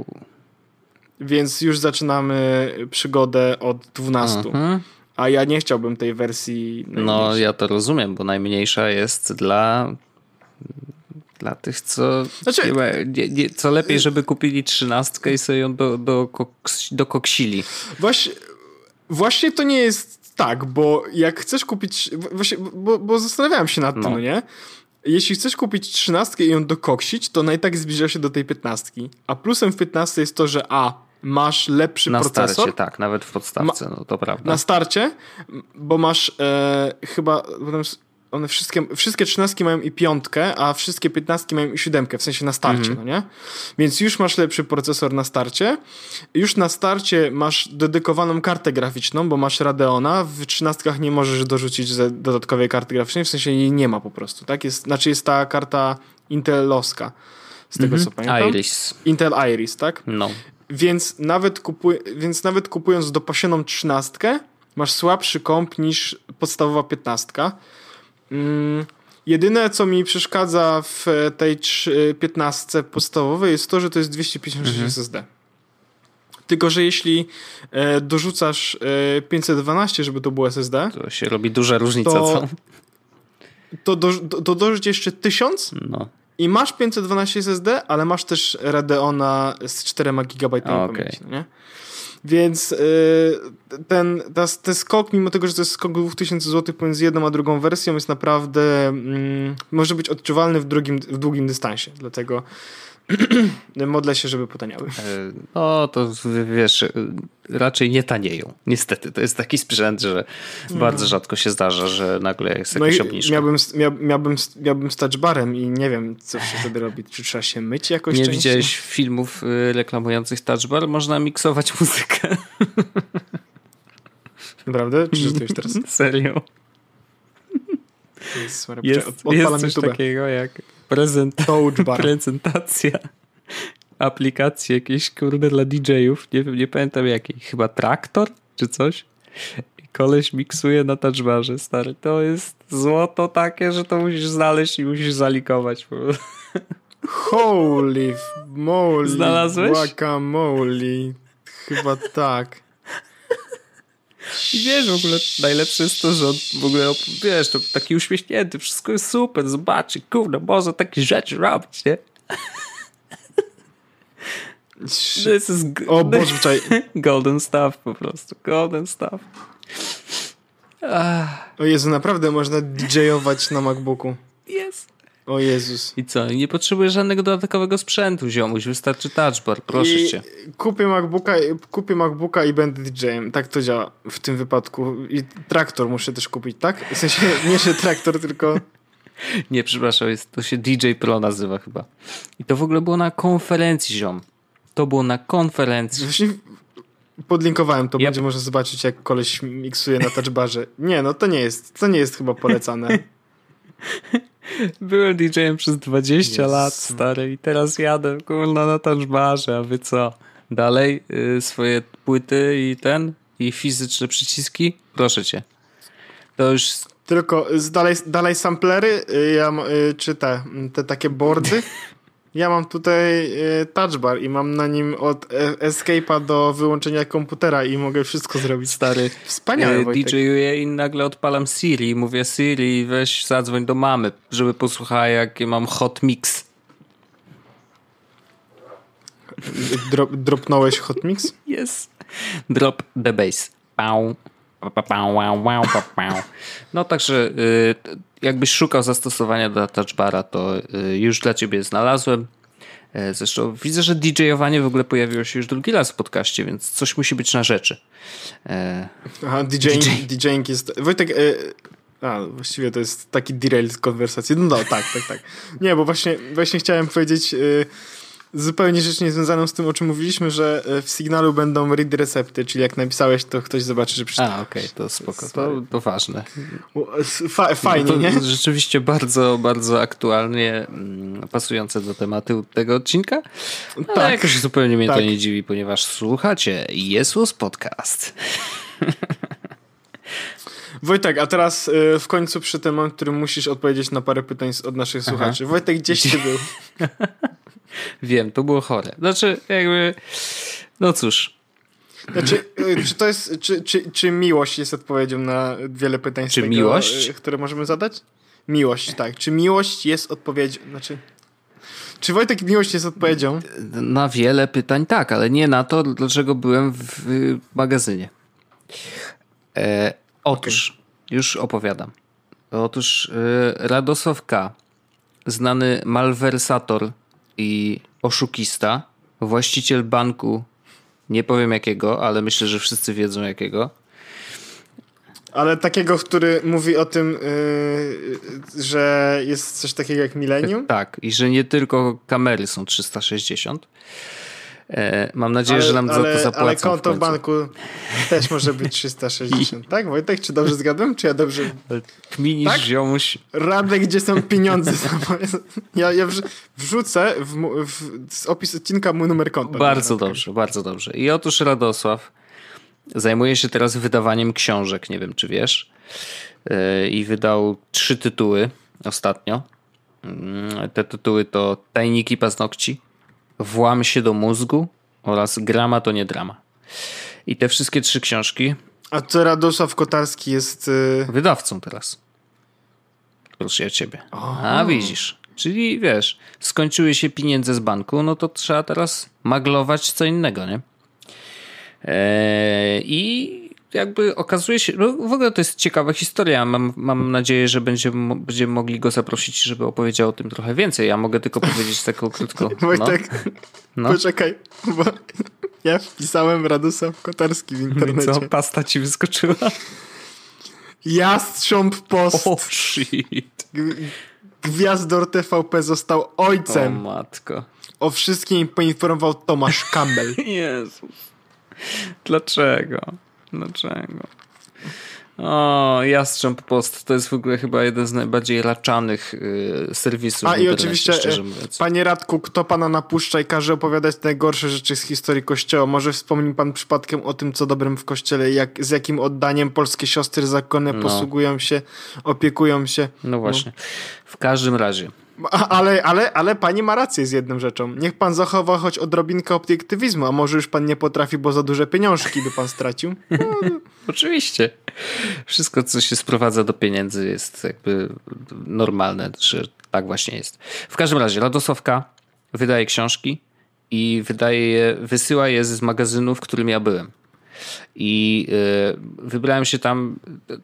Więc już zaczynamy przygodę od 12. Mhm. A ja nie chciałbym tej wersji. No, ja to rozumiem, bo najmniejsza jest dla dla tych, co, znaczy, nie, nie, co lepiej, żeby kupili trzynastkę i sobie ją do, do, koks, dokoksili. Właśnie, Właśnie to nie jest tak, bo jak chcesz kupić. Właśnie, bo, bo zastanawiałem się nad no. tym, no nie? Jeśli chcesz kupić trzynastkę i ją dokoksić, to ona i tak zbliża się do tej piętnastki. A plusem w piętnastce jest to, że A, masz lepszy na procesor. Na starcie, tak, nawet w podstawce, Ma, no to prawda. Na starcie, bo masz e, chyba one wszystkie, wszystkie trzynastki mają i piątkę, a wszystkie piętnastki mają i siódemkę, w sensie na starcie, mm-hmm. no nie? Więc już masz lepszy procesor na starcie. Już na starcie masz dedykowaną kartę graficzną, bo masz Radeona. W trzynastkach nie możesz dorzucić dodatkowej karty graficznej, w sensie jej nie ma po prostu, tak? Jest, znaczy jest ta karta Intelowska, z tego mm-hmm. co pamiętam. Iris. Intel Iris, tak? No. Więc nawet, kupuj, więc nawet kupując dopasioną trzynastkę, masz słabszy komp niż podstawowa piętnastka. Mm, jedyne, co mi przeszkadza w tej 15 podstawowej jest to, że to jest 256 mhm. SSD. Tylko, że jeśli e, dorzucasz e, 512, żeby to było SSD, to się robi duża różnica, to, co? To, do, to dorzuć jeszcze 1000 no. i masz 512 SSD, ale masz też Radeona z 4 GB Okay. pamięci, no nie? Więc yy, ten, ta, ten skok, mimo tego, że to jest skok 2000 zł pomiędzy jedną a drugą wersją, jest naprawdę, mm, może być odczuwalny w, drugim, w długim dystansie. Dlatego modlę się, żeby potaniały. E, no to wiesz, raczej nie tanieją. Niestety, to jest taki sprzęt, że bardzo rzadko się zdarza, że nagle jest jakaś no obniżka. Miałbym, miał, miałbym, miałbym z touchbarem i nie wiem, co się wtedy robi. Czy trzeba się myć jakoś Nie częściej? widziałeś filmów y, reklamujących touchbar? Można miksować muzykę. Naprawdę? Czy to już teraz? Serio? Jest, jest, jest coś takiego jak prezent, prezentacja aplikacji jakiejś, kurde, dla DJ-ów. Nie nie pamiętam jakiej. Chyba traktor czy coś. I koleś miksuje na touchbarze, stary. To jest złoto takie, że to musisz znaleźć i musisz zalikować. Holy moly. Znalazłeś? Guacamole. Chyba tak. I wiesz, w ogóle najlepsze jest to, że on w ogóle, wiesz, to taki uśmiechnięty, wszystko jest super, zobaczy, kurde, może takie rzeczy robić, nie? This is o Boże, wczoraj. Golden stuff po prostu, golden stuff. Ah. O Jezu, naprawdę można DJ-ować na MacBooku. Jest. O Jezus. I co? Nie potrzebujesz żadnego dodatkowego sprzętu, ziomuś. Wystarczy touchbar, proszę I cię. Kupię MacBooka, kupię MacBooka i będę DJ-em. Tak to działa w tym wypadku. I traktor muszę też kupić, tak? W sensie nie, że traktor, tylko... Nie, przepraszam, jest, to się DJ Pro nazywa chyba. I to w ogóle było na konferencji, ziom. To było na konferencji. Właśnie podlinkowałem to, yep. będzie można zobaczyć, jak koleś miksuje na touchbarze. Nie, no to nie jest, to nie jest chyba polecane. Byłem DJ-em przez 20 yes. lat, stary, i teraz jadę, kurna, na touchbarze, a wy co? Dalej y, swoje płyty i ten, i fizyczne przyciski? Proszę cię. To już... Tylko dalej, dalej samplery, y, ja, y, czy te, te takie boardy? Ja mam tutaj y, touchbar i mam na nim od e, escape'a do wyłączenia komputera i mogę wszystko zrobić. Stary, wspaniale. Y, DJ-uję i nagle odpalam Siri i mówię Siri, weź zadzwoń do mamy, żeby posłuchała jakie mam hot mix. Drop, dropnąłeś hot mix? Yes. Drop the bass. Pau. No także y, jakbyś szukał zastosowania do touchbara, to y, już dla ciebie znalazłem. E, zresztą widzę, że DJ-owanie w ogóle pojawiło się już drugi raz w podcaście, więc coś musi być na rzeczy. E, Aha, DJing, DJ. DJing jest... Wojtek, e, a, właściwie to jest taki derail z konwersacji. No, no tak, tak, tak. Nie, bo właśnie, właśnie chciałem powiedzieć zupełnie rzecz niezwiązaną z tym, o czym mówiliśmy, że e, w Signalu będą read recepty, czyli jak napisałeś, to ktoś zobaczy, że przeczytał. A, okej, okay, to spoko, to, to ważne. Fa fajnie, no nie? Rzeczywiście bardzo, bardzo aktualnie mm, pasujące do tematu tego odcinka. Ale tak. jakoś zupełnie mnie tak. to nie dziwi, ponieważ słuchacie Jesus Podcast. Wojtek, a teraz y, w końcu przy tym, którym musisz odpowiedzieć na parę pytań od naszych Aha. słuchaczy. Wojtek, gdzieś ty był? Wiem, to było chore. Znaczy, jakby. No cóż. Znaczy, y, czy to jest. Czy, czy, czy miłość jest odpowiedzią na wiele pytań, czy tego, miłość? Y, które możemy zadać? Miłość, tak. Czy miłość jest odpowiedzią. Znaczy. Czy Wojtek miłość jest odpowiedzią? Na wiele pytań tak, ale nie na to, dlaczego byłem w magazynie. E, otóż, okay. już opowiadam. Otóż e, Radosław K., znany malwersator i oszukista, właściciel banku, nie powiem jakiego, ale myślę, że wszyscy wiedzą jakiego. Ale takiego, który mówi o tym, yy, że jest coś takiego jak milenium? Tak, i że nie tylko kamery są 360, E, mam nadzieję, ale, że nam ale, za to zapłacą. Ale konto w, w banku też może być 360, tak Wojtek? Czy dobrze zgadłem? Czy ja dobrze... Kminisz, tak? ziomuś. Radek, gdzie są pieniądze? ja, ja wrzucę w, w opis odcinka mój numer konta. Bardzo dobrze, bardzo dobrze. I otóż Radosław zajmuje się teraz wydawaniem książek, nie wiem czy wiesz. E, I wydał trzy tytuły ostatnio. Mm, te tytuły to Tajniki Paznokci, Włam się do mózgu oraz Grama to nie drama. I te wszystkie trzy książki. A co Radosław Kotarski jest. Yy... Wydawcą teraz. Proszę ja ciebie. A widzisz. Czyli wiesz, skończyły się pieniądze z banku, no to trzeba teraz maglować co innego, nie? Eee, I jakby okazuje się, no w ogóle to jest ciekawa historia. Mam, mam nadzieję, że będziemy, będziemy mogli go zaprosić, żeby opowiedział o tym trochę więcej. Ja mogę tylko powiedzieć taką krótko. Wojtek, no. no. poczekaj, bo ja wpisałem Radosław Kotarski w internecie. Co, pasta ci wyskoczyła? Jastrząb Post. Oh shit. Gwiazdor TVP został ojcem. O matko. O wszystkim poinformował Tomasz Campbell. Jezus. Dlaczego? Dlaczego? O, Jastrząb Post to jest w ogóle chyba jeden z najbardziej raczanych y, serwisów. A i oczywiście, mówiąc. panie Radku, kto pana napuszcza i każe opowiadać najgorsze rzeczy z historii Kościoła? Może wspomni pan przypadkiem o tym, co dobrym w Kościele, jak, z jakim oddaniem polskie siostry zakonne no. posługują się, opiekują się. No właśnie. No. W każdym razie. Ale, ale, ale pani ma rację z jedną rzeczą. Niech pan zachowa choć odrobinkę obiektywizmu, a może już pan nie potrafi, bo za duże pieniążki by pan stracił? No. Oczywiście. Wszystko, co się sprowadza do pieniędzy jest jakby normalne, że tak właśnie jest. W każdym razie, Radosławka wydaje książki i wydaje je, wysyła je z magazynu, w którym ja byłem. I y, wybrałem się tam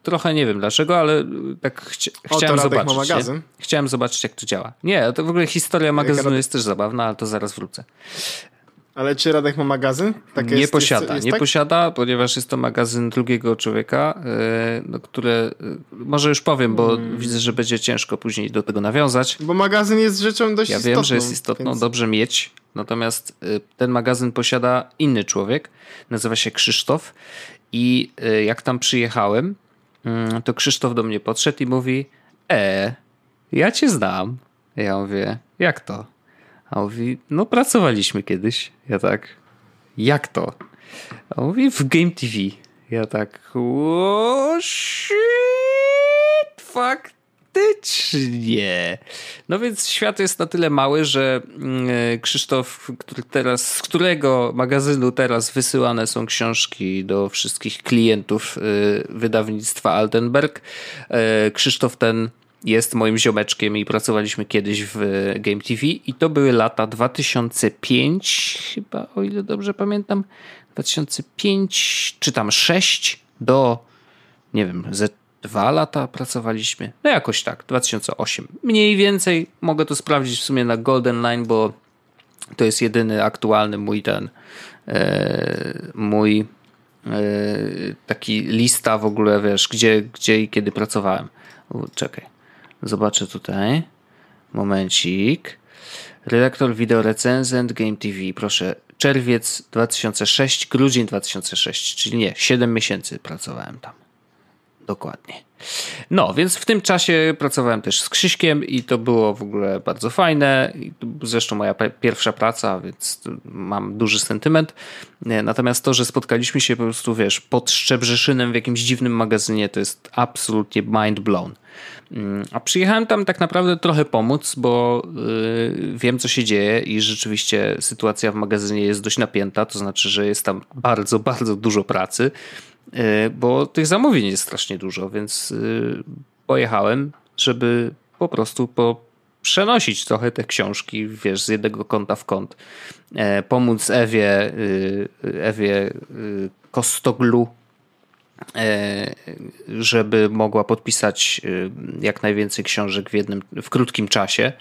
trochę nie wiem dlaczego, ale tak chci o, chciałem zobaczyć. magazyn. Chciałem zobaczyć, jak to działa. Nie, to w ogóle historia magazynu jest też zabawna, ale to zaraz wrócę. Ale czy Radek ma magazyn? Tak nie jest, posiada, jest, jest nie tak? posiada, ponieważ jest to magazyn drugiego człowieka, yy, no, które yy, może już powiem, bo hmm. widzę, że będzie ciężko później do tego nawiązać. Bo magazyn jest rzeczą dość ja istotną. Ja wiem, że jest istotną, więc... dobrze mieć, natomiast yy, ten magazyn posiada inny człowiek, nazywa się Krzysztof i jak tam przyjechałem, mm, to Krzysztof do mnie podszedł i mówi, e, ja cię znam. Ja mówię, jak to? A on mówi, no pracowaliśmy kiedyś. Ja tak, jak to? A on mówi, w Game TV. Ja tak, o shit, faktycznie. No więc świat jest na tyle mały, że mm, Krzysztof, który teraz, z którego magazynu teraz wysyłane są książki do wszystkich klientów y, wydawnictwa Altenberg, y, Krzysztof ten jest moim ziomeczkiem i pracowaliśmy kiedyś w Game TV i to były lata 2005 chyba, o ile dobrze pamiętam, 2005 czy tam 6 do nie wiem, ze dwa lata pracowaliśmy. No jakoś tak, 2008. Mniej więcej mogę to sprawdzić w sumie na Golden Line, bo to jest jedyny aktualny mój ten e, mój e, taki lista w ogóle, wiesz, gdzie, gdzie i kiedy pracowałem. czekaj. Zobaczę tutaj. Momencik. Redaktor wideo recenzent Game TV. Proszę. Czerwiec 2006, grudzień 2006, czyli nie, 7 miesięcy pracowałem tam. Dokładnie. No, więc w tym czasie pracowałem też z Krzyśkiem i to było w ogóle bardzo fajne. Zresztą moja pierwsza praca, więc mam duży sentyment. Natomiast to, że spotkaliśmy się po prostu, wiesz, pod Szczebrzeszynem w jakimś dziwnym magazynie, to jest absolutnie mind blown. Mm, a przyjechałem tam tak naprawdę trochę pomóc, bo yy, wiem, co się dzieje i rzeczywiście sytuacja w magazynie jest dość napięta, to znaczy, że jest tam bardzo, bardzo dużo pracy, bo tych zamówień jest strasznie dużo, więc yy, pojechałem, żeby po prostu po przenosić trochę te książki, wiesz, z jednego kąta w kąt. E, pomóc Ewie, y, Ewie y, Kostoglu E, żeby mogła podpisać e, jak najwięcej książek w jednym, w krótkim czasie,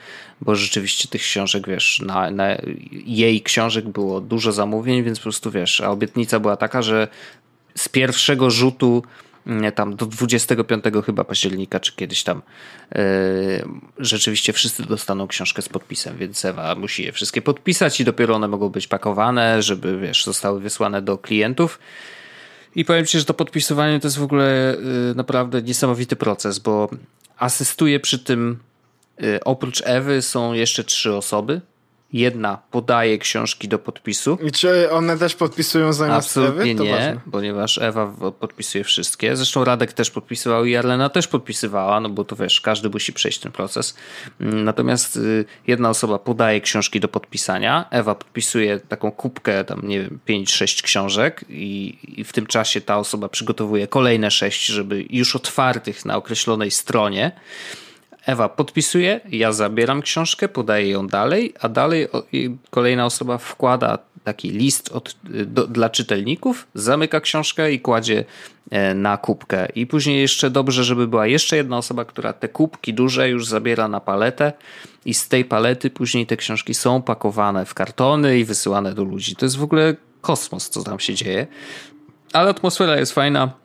bo rzeczywiście tych książek, wiesz, na, na jej książek było dużo zamówień, więc po prostu wiesz, a obietnica była taka, że z pierwszego rzutu mm, tam do 25 chyba października, czy kiedyś tam yy, rzeczywiście wszyscy dostaną książkę z podpisem, więc Ewa musi je wszystkie podpisać i dopiero one mogą być pakowane, żeby wiesz, zostały wysłane do klientów. I powiem Ci, że to podpisywanie to jest w ogóle y, naprawdę niesamowity proces, bo asystuje przy tym y, oprócz Ewy są jeszcze trzy osoby Jedna podaje książki do podpisu. I czy one też podpisują zamiast Absolutnie Ewy? To nie, ważne. ponieważ Ewa podpisuje wszystkie. Zresztą Radek też podpisywał i Arlena też podpisywała, no bo to wiesz, każdy musi przejść ten proces. Mm, natomiast y, jedna osoba podaje książki do podpisania, Ewa podpisuje taką kubkę, tam nie wiem, 5-6 książek i, i w tym czasie ta osoba przygotowuje kolejne 6, żeby już otwartych na określonej stronie Ewa podpisuje, ja zabieram książkę, podaję ją dalej, a dalej kolejna osoba wkłada taki list od, do, dla czytelników, zamyka książkę i kładzie e, na kubkę. I później jeszcze dobrze, żeby była jeszcze jedna osoba, która te kubki duże już zabiera na paletę i z tej palety później te książki są pakowane w kartony i wysyłane do ludzi. To jest w ogóle kosmos, co tam się dzieje. Ale atmosfera jest fajna.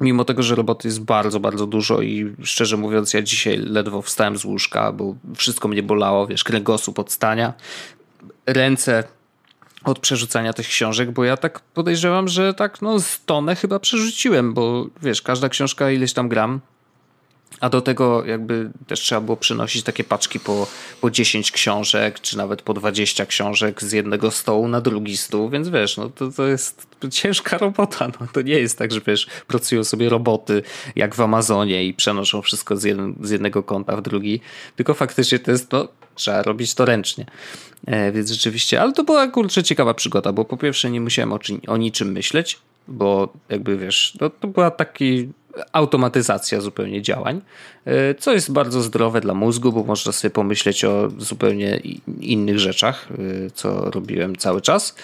Mimo tego, że roboty jest bardzo, bardzo dużo i szczerze mówiąc, ja dzisiaj ledwo wstałem z łóżka, bo wszystko mnie bolało, wiesz, kręgosłup od stania. Ręce od przerzucania tych książek, bo ja tak podejrzewam, że tak no z tonę chyba przerzuciłem, bo wiesz, każda książka ileś tam gram, a do tego jakby też trzeba było przynosić takie paczki po, po 10 książek, czy nawet po 20 książek z jednego stołu na drugi stół, więc wiesz, no to, to jest ciężka robota. No, to nie jest tak, że wiesz, pracują sobie roboty jak w Amazonie i przenoszą wszystko z, z jednego konta w drugi, tylko faktycznie to jest, no, trzeba robić to ręcznie. E, więc rzeczywiście, ale to była kurczę ciekawa przygoda, bo po pierwsze nie musiałem o, o niczym myśleć, bo jakby wiesz, to, to była taki automatyzacja zupełnie działań, e, co jest bardzo zdrowe dla mózgu, bo można sobie pomyśleć o zupełnie innych rzeczach, e, co robiłem cały czas.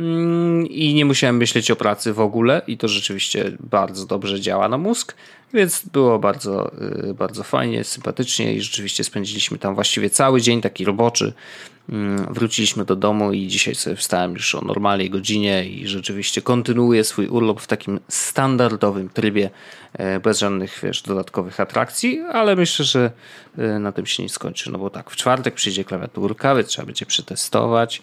Mm, I nie musiałem myśleć o pracy w ogóle, i to rzeczywiście bardzo dobrze działa na mózg. Więc było bardzo, y, bardzo fajnie, sympatycznie i rzeczywiście spędziliśmy tam właściwie cały dzień, taki roboczy. Mm, wróciliśmy do domu i dzisiaj sobie wstałem już o normalnej godzinie i rzeczywiście kontynuuję swój urlop w takim standardowym trybie, e, bez żadnych wiesz, dodatkowych atrakcji, ale myślę, że e, na tym się nie skończy. No bo tak, w czwartek przyjdzie klawiaturka, więc trzeba będzie przetestować.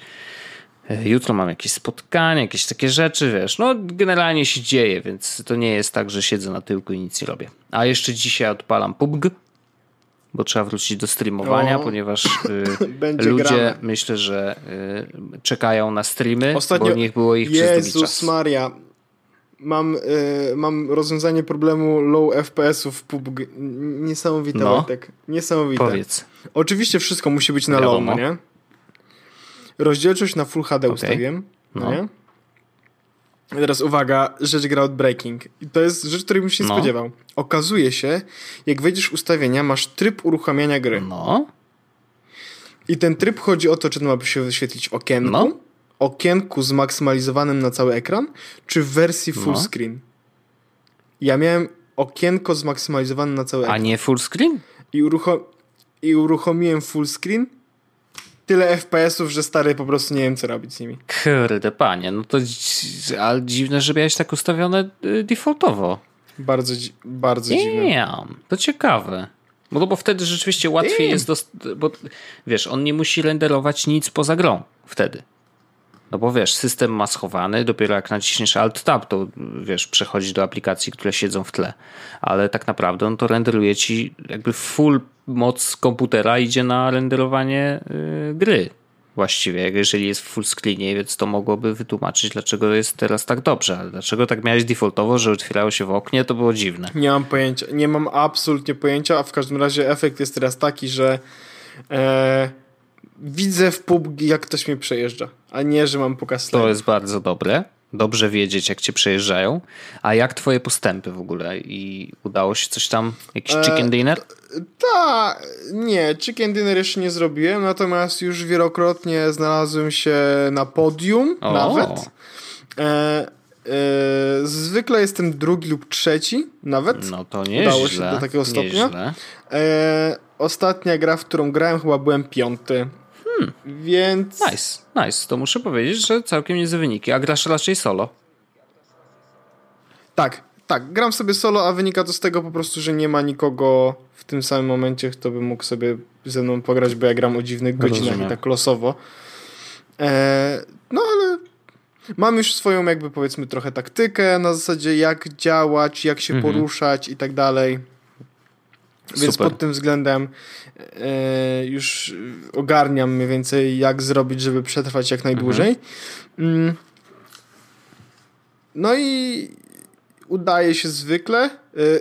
E, jutro mam jakieś spotkanie, jakieś takie rzeczy, wiesz. No, generalnie się dzieje, więc to nie jest tak, że siedzę na tyłku i nic nie robię. A jeszcze dzisiaj odpalam PUBG, bo trzeba wrócić do streamowania, o, ponieważ y, ludzie grane. myślę, że y, czekają na streamy, Ostatnio, bo niech było ich Jezus przez długi czas. Maria, mam, y, mam rozwiązanie problemu low FPS-ów w PUBG. Niesamowite, no, Wojtek. Niesamowite. Powiedz. Oczywiście wszystko musi być na Wiadomo. low, nie? Rozdzielczość na Full HD okay. ustawiłem. No. Nie? teraz uwaga, rzecz groundbreaking. I to jest rzecz, której bym się nie no. spodziewał. Okazuje się, jak wejdziesz ustawienia, masz tryb uruchamiania gry. No. I ten tryb chodzi o to, czy to ma się wyświetlić okienku, no. okienku zmaksymalizowanym na cały ekran, czy w wersji full no. screen. Ja miałem okienko zmaksymalizowane na cały ekran. A nie full screen? I, uruchom I uruchomiłem full screen tyle FPS-ów, że stary po prostu nie wiem, co robić z nimi. Kurde, panie, no to ale dziwne, że miałeś tak ustawione y, defaultowo. Bardzo, bardzo Damn, dziwne. To ciekawe. Bo, bo wtedy rzeczywiście łatwiej Damn. jest, bo wiesz, on nie musi renderować nic poza grą wtedy. No bo wiesz, system ma schowany, dopiero jak naciśniesz Alt Tab, to wiesz, przechodzi do aplikacji, które siedzą w tle. Ale tak naprawdę on to renderuje ci jakby full moc komputera idzie na renderowanie yy, gry właściwie, jeżeli jest w full screenie, więc to mogłoby wytłumaczyć, dlaczego jest teraz tak dobrze. Ale dlaczego tak miałeś defaultowo, że otwierało się w oknie, to było dziwne. Nie mam pojęcia, nie mam absolutnie pojęcia, a w każdym razie efekt jest teraz taki, że e, widzę w PUBG, jak ktoś mnie przejeżdża, a nie, że mam pokaz To jest bardzo dobre. Dobrze wiedzieć, jak cię przejeżdżają. A jak twoje postępy w ogóle? I udało się coś tam? Jakiś e, chicken dinner? Tak, nie, chicken dinner jeszcze nie zrobiłem, natomiast już wielokrotnie znalazłem się na podium o. nawet. E, e, zwykle jestem drugi lub trzeci nawet. No to nie Udało się do takiego stopnia. E, ostatnia gra, w którą grałem, chyba byłem piąty. Hmm. Więc. Nice, nice. To muszę powiedzieć, że całkiem niezłe wyniki. A grasz raczej solo? Tak, tak. Gram sobie solo, a wynika to z tego po prostu, że nie ma nikogo w tym samym momencie, kto by mógł sobie ze mną pograć, bo ja gram o dziwnych godzinach Rozumiem. i tak losowo. E, no ale mam już swoją jakby powiedzmy trochę taktykę na zasadzie jak działać, jak się mhm. poruszać i tak dalej. Więc Super. pod tym względem e, już ogarniam mniej więcej, jak zrobić, żeby przetrwać jak najdłużej. Mhm. Mm. No i udaje się zwykle.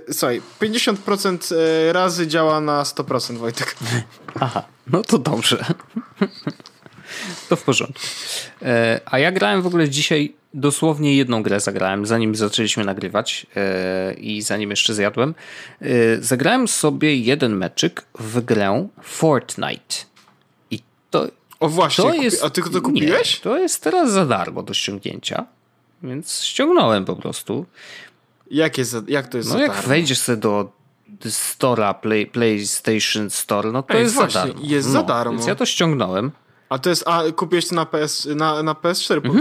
E, słuchaj, 50% e, razy działa na 100%, Wojtek. Aha, no to dobrze. To w porządku. E, a ja grałem w ogóle dzisiaj dosłownie jedną grę zagrałem, zanim zaczęliśmy nagrywać yy, i zanim jeszcze zjadłem. Yy, zagrałem sobie jeden meczyk w grę Fortnite. I to. O właśnie, to jest, a ty to kupiłeś? Nie, to jest teraz za darmo do ściągnięcia, więc ściągnąłem po prostu. Jak, jest, jak to jest no jak darmo? wejdziesz sobie do Store'a, Play, PlayStation Store, no to Ej, jest właśnie, za darmo. jest no, za darmo. Więc ja to ściągnąłem. A to jest, a kupiłeś to na, PS, na, na PS4 mhm.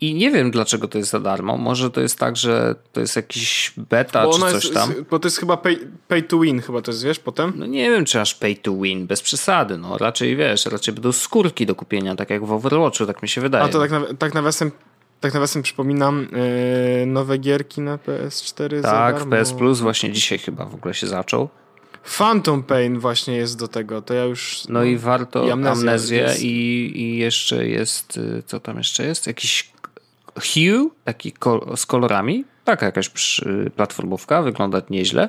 I nie wiem, dlaczego to jest za darmo. Może to jest tak, że to jest jakiś beta bo czy coś jest, tam. Bo to jest chyba pay, pay, to win, chyba to jest, wiesz, potem? No nie wiem, czy aż pay to win, bez przesady. No raczej, wiesz, raczej będą skórki do kupienia, tak jak w Overwatchu, tak mi się wydaje. A to tak, na, tak nawiasem tak nawiasem przypominam, yy, nowe gierki na PS4 Tak, PS Plus właśnie dzisiaj chyba w ogóle się zaczął. Phantom Pain właśnie jest do tego, to ja już... No, no i warto i amnezję, i, i jeszcze jest, y, co tam jeszcze jest? Jakiś Hue, taki kol z kolorami. Taka jakaś platformówka, wygląda nieźle.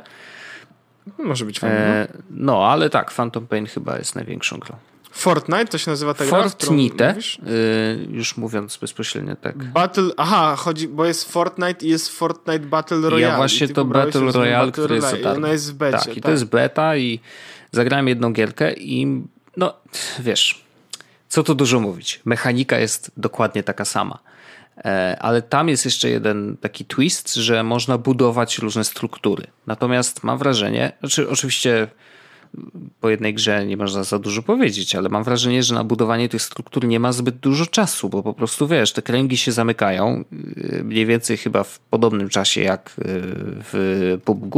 Może być fajnie. E, no, ale tak, Phantom Pain chyba jest największą grą. Fortnite to się nazywa ta Fortnite, yy, już mówiąc bezpośrednio tak. Battle, aha, chodzi, bo jest Fortnite i jest Fortnite Battle Royale. Ja właśnie to Battle Royale, który jest Royale. Ona jest w becie. Tak, i to tak. jest beta i zagrałem jedną gierkę i no, wiesz, co tu dużo mówić. Mechanika jest dokładnie taka sama. E, ale tam jest jeszcze jeden taki twist, że można budować różne struktury. Natomiast mam wrażenie, znaczy oczywiście po jednej grze nie można za dużo powiedzieć, ale mam wrażenie, że na budowanie tych struktur nie ma zbyt dużo czasu, bo po prostu wiesz, te kręgi się zamykają yy, mniej więcej chyba w podobnym czasie jak yy, w PUBG.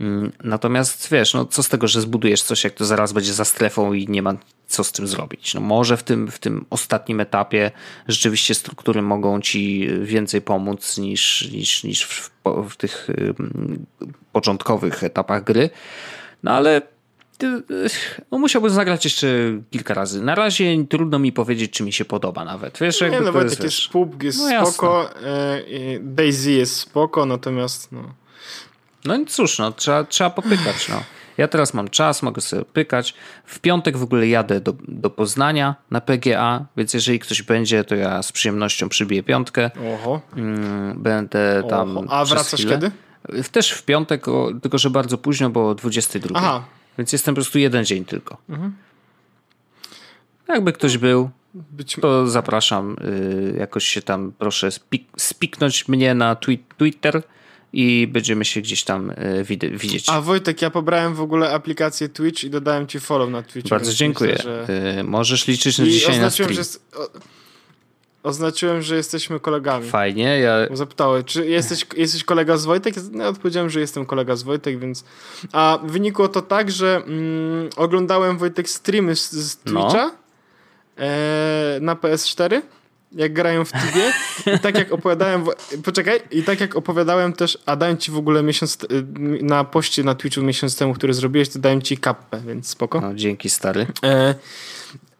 Mm, natomiast wiesz, no co z tego, że zbudujesz coś, jak to zaraz będzie za strefą i nie ma co z tym zrobić. No może w tym, w tym ostatnim etapie rzeczywiście struktury mogą ci więcej pomóc niż, niż, niż w, w tych yy, początkowych etapach gry. No ale no musiałbym zagrać jeszcze kilka razy. Na razie trudno mi powiedzieć, czy mi się podoba nawet. Wiesz, nie, jakby no, to jest, PUBG jest no, spoko, Daisy jest spoko, natomiast no... No cóż, no, trzeba, trzeba popykać, no. Ja teraz mam czas, mogę sobie pykać. W piątek w ogóle jadę do, do Poznania na PGA, więc jeżeli ktoś będzie, to ja z przyjemnością przybiję piątkę. Oho. Mm, będę tam. Oho. A wracasz chwilę. kiedy? Też w piątek, tylko że bardzo późno, bo o 22. Aha, więc jestem po prostu jeden dzień tylko. Mhm. Jakby ktoś był, Być... to zapraszam. Y, jakoś się tam proszę spik spiknąć mnie na Twitter i będziemy się gdzieś tam y, widzieć. A Wojtek, ja pobrałem w ogóle aplikację Twitch i dodałem ci follow na Twitch. Bardzo dziękuję. Myślę, że... Y, możesz liczyć na I dzisiaj na stream. Że Oznaczyłem, że jesteśmy kolegami. Fajnie. Ja... Zapytały, czy jesteś, jesteś kolega z Wojtek? Ja odpowiedziałem, że jestem kolega z Wojtek, więc... A wynikło to tak, że mm, oglądałem Wojtek streamy z, z Twitcha no. e, na PS4 jak grają w Tibie i tak jak opowiadałem, poczekaj, i tak jak opowiadałem też, a dałem ci w ogóle miesiąc, y, na poście na Twitchu miesiąc temu, który zrobiłeś, to dałem ci kappę, więc spoko. No, dzięki stary. E,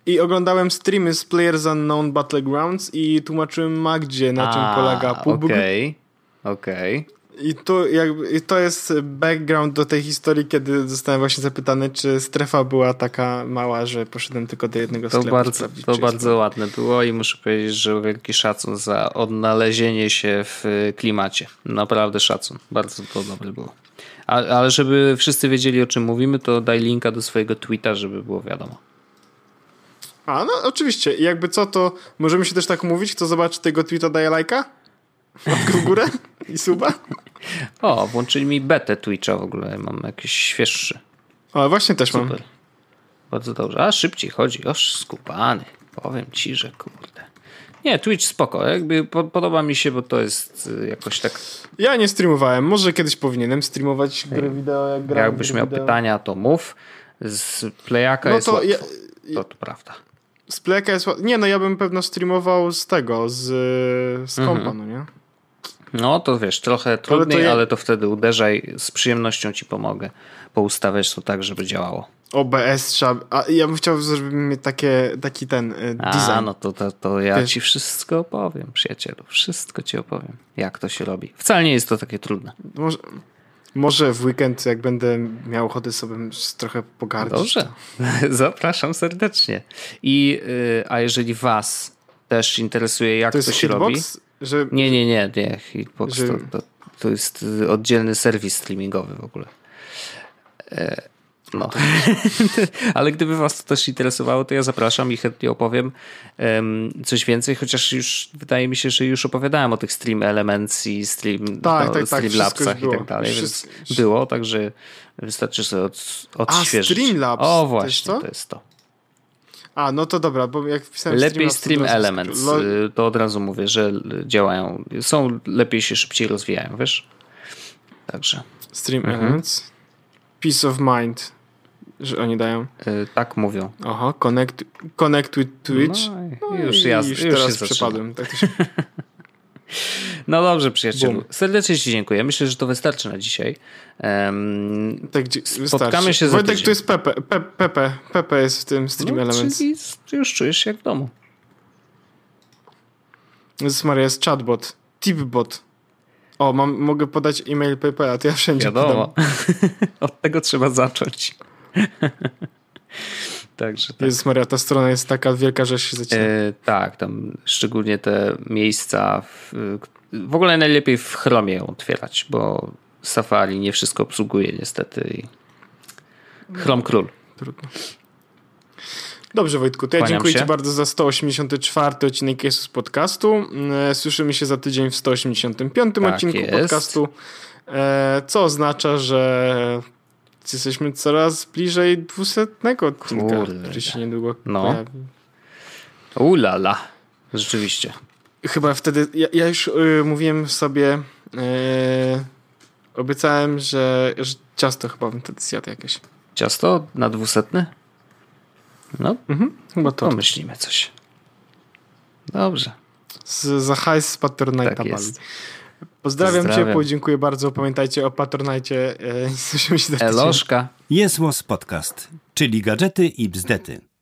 i oglądałem streamy z Players Unknown Battlegrounds i tłumaczyłem Magdzie, na czym A, polega PUBG. Okej, okay, okej. Okay. I to, jakby, I to jest background do tej historii, kiedy zostałem właśnie zapytany, czy strefa była taka mała, że poszedłem tylko do jednego to sklepu. Bardzo, to bardzo ładne było i muszę powiedzieć, że wielki szacun za odnalezienie się w klimacie. Naprawdę szacun. Bardzo to dobre było. A, ale żeby wszyscy wiedzieli, o czym mówimy, to daj linka do swojego tweeta, żeby było wiadomo. A, no oczywiście. I jakby co, to możemy się też tak mówić, kto zobaczy tego tweeta daje lajka? Łapkę w górę i suba? O, włączyli mi betę Twitcha w ogóle. Mam jakiś świeższy. O, właśnie też Super. mam. Bardzo dobrze. A szybciej chodzi. Oż skupany. Powiem ci, że kurde. Nie, Twitch spoko. Jakby podoba mi się, bo to jest y, jakoś tak. Ja nie streamowałem. Może kiedyś powinienem streamować gry wideo. Jak gram Jakbyś miał wideo. pytania, to mów. Z playaka no jest to ja, to, to prawda. Z Playaka jest... Nie, no ja bym pewno streamował z tego, z, z kompa, mhm. no nie? No to wiesz, trochę trudniej, ale to, ja... ale to wtedy uderzaj, z przyjemnością ci pomogę poustawiać to tak, żeby działało. OBS trzeba... A ja bym chciał, żeby mieć takie, taki ten y, design. A, no to, to, to ja Wiesz? ci wszystko opowiem, przyjacielu. Wszystko ci opowiem, jak to się robi. Wcale nie jest to takie trudne. Może, może w weekend, jak będę miał ochotę sobie trochę pogardzić. Dobrze, zapraszam serdecznie. I, y, a jeżeli was też interesuje, jak to, to się robi. Że... Nie, nie, nie, nie. Hitbox że... to, to, jest oddzielny serwis streamingowy w ogóle. E, no. Ale gdyby was to też interesowało, to ja zapraszam i chętnie opowiem um, coś więcej, chociaż już wydaje mi się, że już opowiadałem o tych stream elements i stream, tak, no, tak, stream tak, labsach i tak dalej, Wszystko... więc było, także wystarczy sobie od, odświeżyć. A, Streamlabs. O, właśnie, to jest to. To. A, no to dobra, bo jak wpisałem Lepiej Stream Elements, y, to od razu mówię, że działają, są, lepiej się szybciej rozwijają, wiesz? Także. Stream mhm. Elements. Peace of Mind że oni dają. Yy, tak mówią. Aha, connect, connect with Twitch. No, no już, ja, już, już teraz przepadłem. Tak się... No dobrze, przyjacielu. Serdecznie Ci dziękuję. Myślę, że to wystarczy na dzisiaj. Um, tak, spotkamy wystarczy. się za Wojtek, tu jest Pepe. Pepe, Pepe. Pepe jest w tym Stream no, Elements. Czyli już czujesz się jak w domu. Jezus Maria, jest chatbot. Tipbot. O, mam, mogę podać e-mail Pepe, a to ja wszędzie Wiadomo. podam. Od tego trzeba zacząć. Także tak. Jezus Maria, ta strona jest taka wielka, że się zaczyna. E, tak, tam szczególnie te miejsca. W, w ogóle najlepiej w Chromie ją otwierać, bo Safari nie wszystko obsługuje niestety. Chrome król. Trudno. Dobrze Wojtku, to ja dziękuję się. Ci bardzo za 184 odcinek Jesus Podcastu. E, słyszymy się za tydzień w 185 tak odcinku jest. podcastu, e, co oznacza, że jesteśmy coraz bliżej dwusetnego odcinka, Kurde. który się niedługo no. pojawi. Ulala, rzeczywiście. Chyba wtedy, ja, ja już y, mówiłem sobie, y, obiecałem, że, że, ciasto chyba bym wtedy zjadł jakieś. Ciasto na dwusetny? No, mhm, chyba to. Pomyślimy coś. Dobrze. Z, za hajs z Patronite'a tak. Pozdrawiam, Pozdrawiam ciepło, dziękuję bardzo. Pamiętajcie o Patronajcie. E, słyszymy się Eloszka. Jest Podcast, czyli gadżety i bzdety.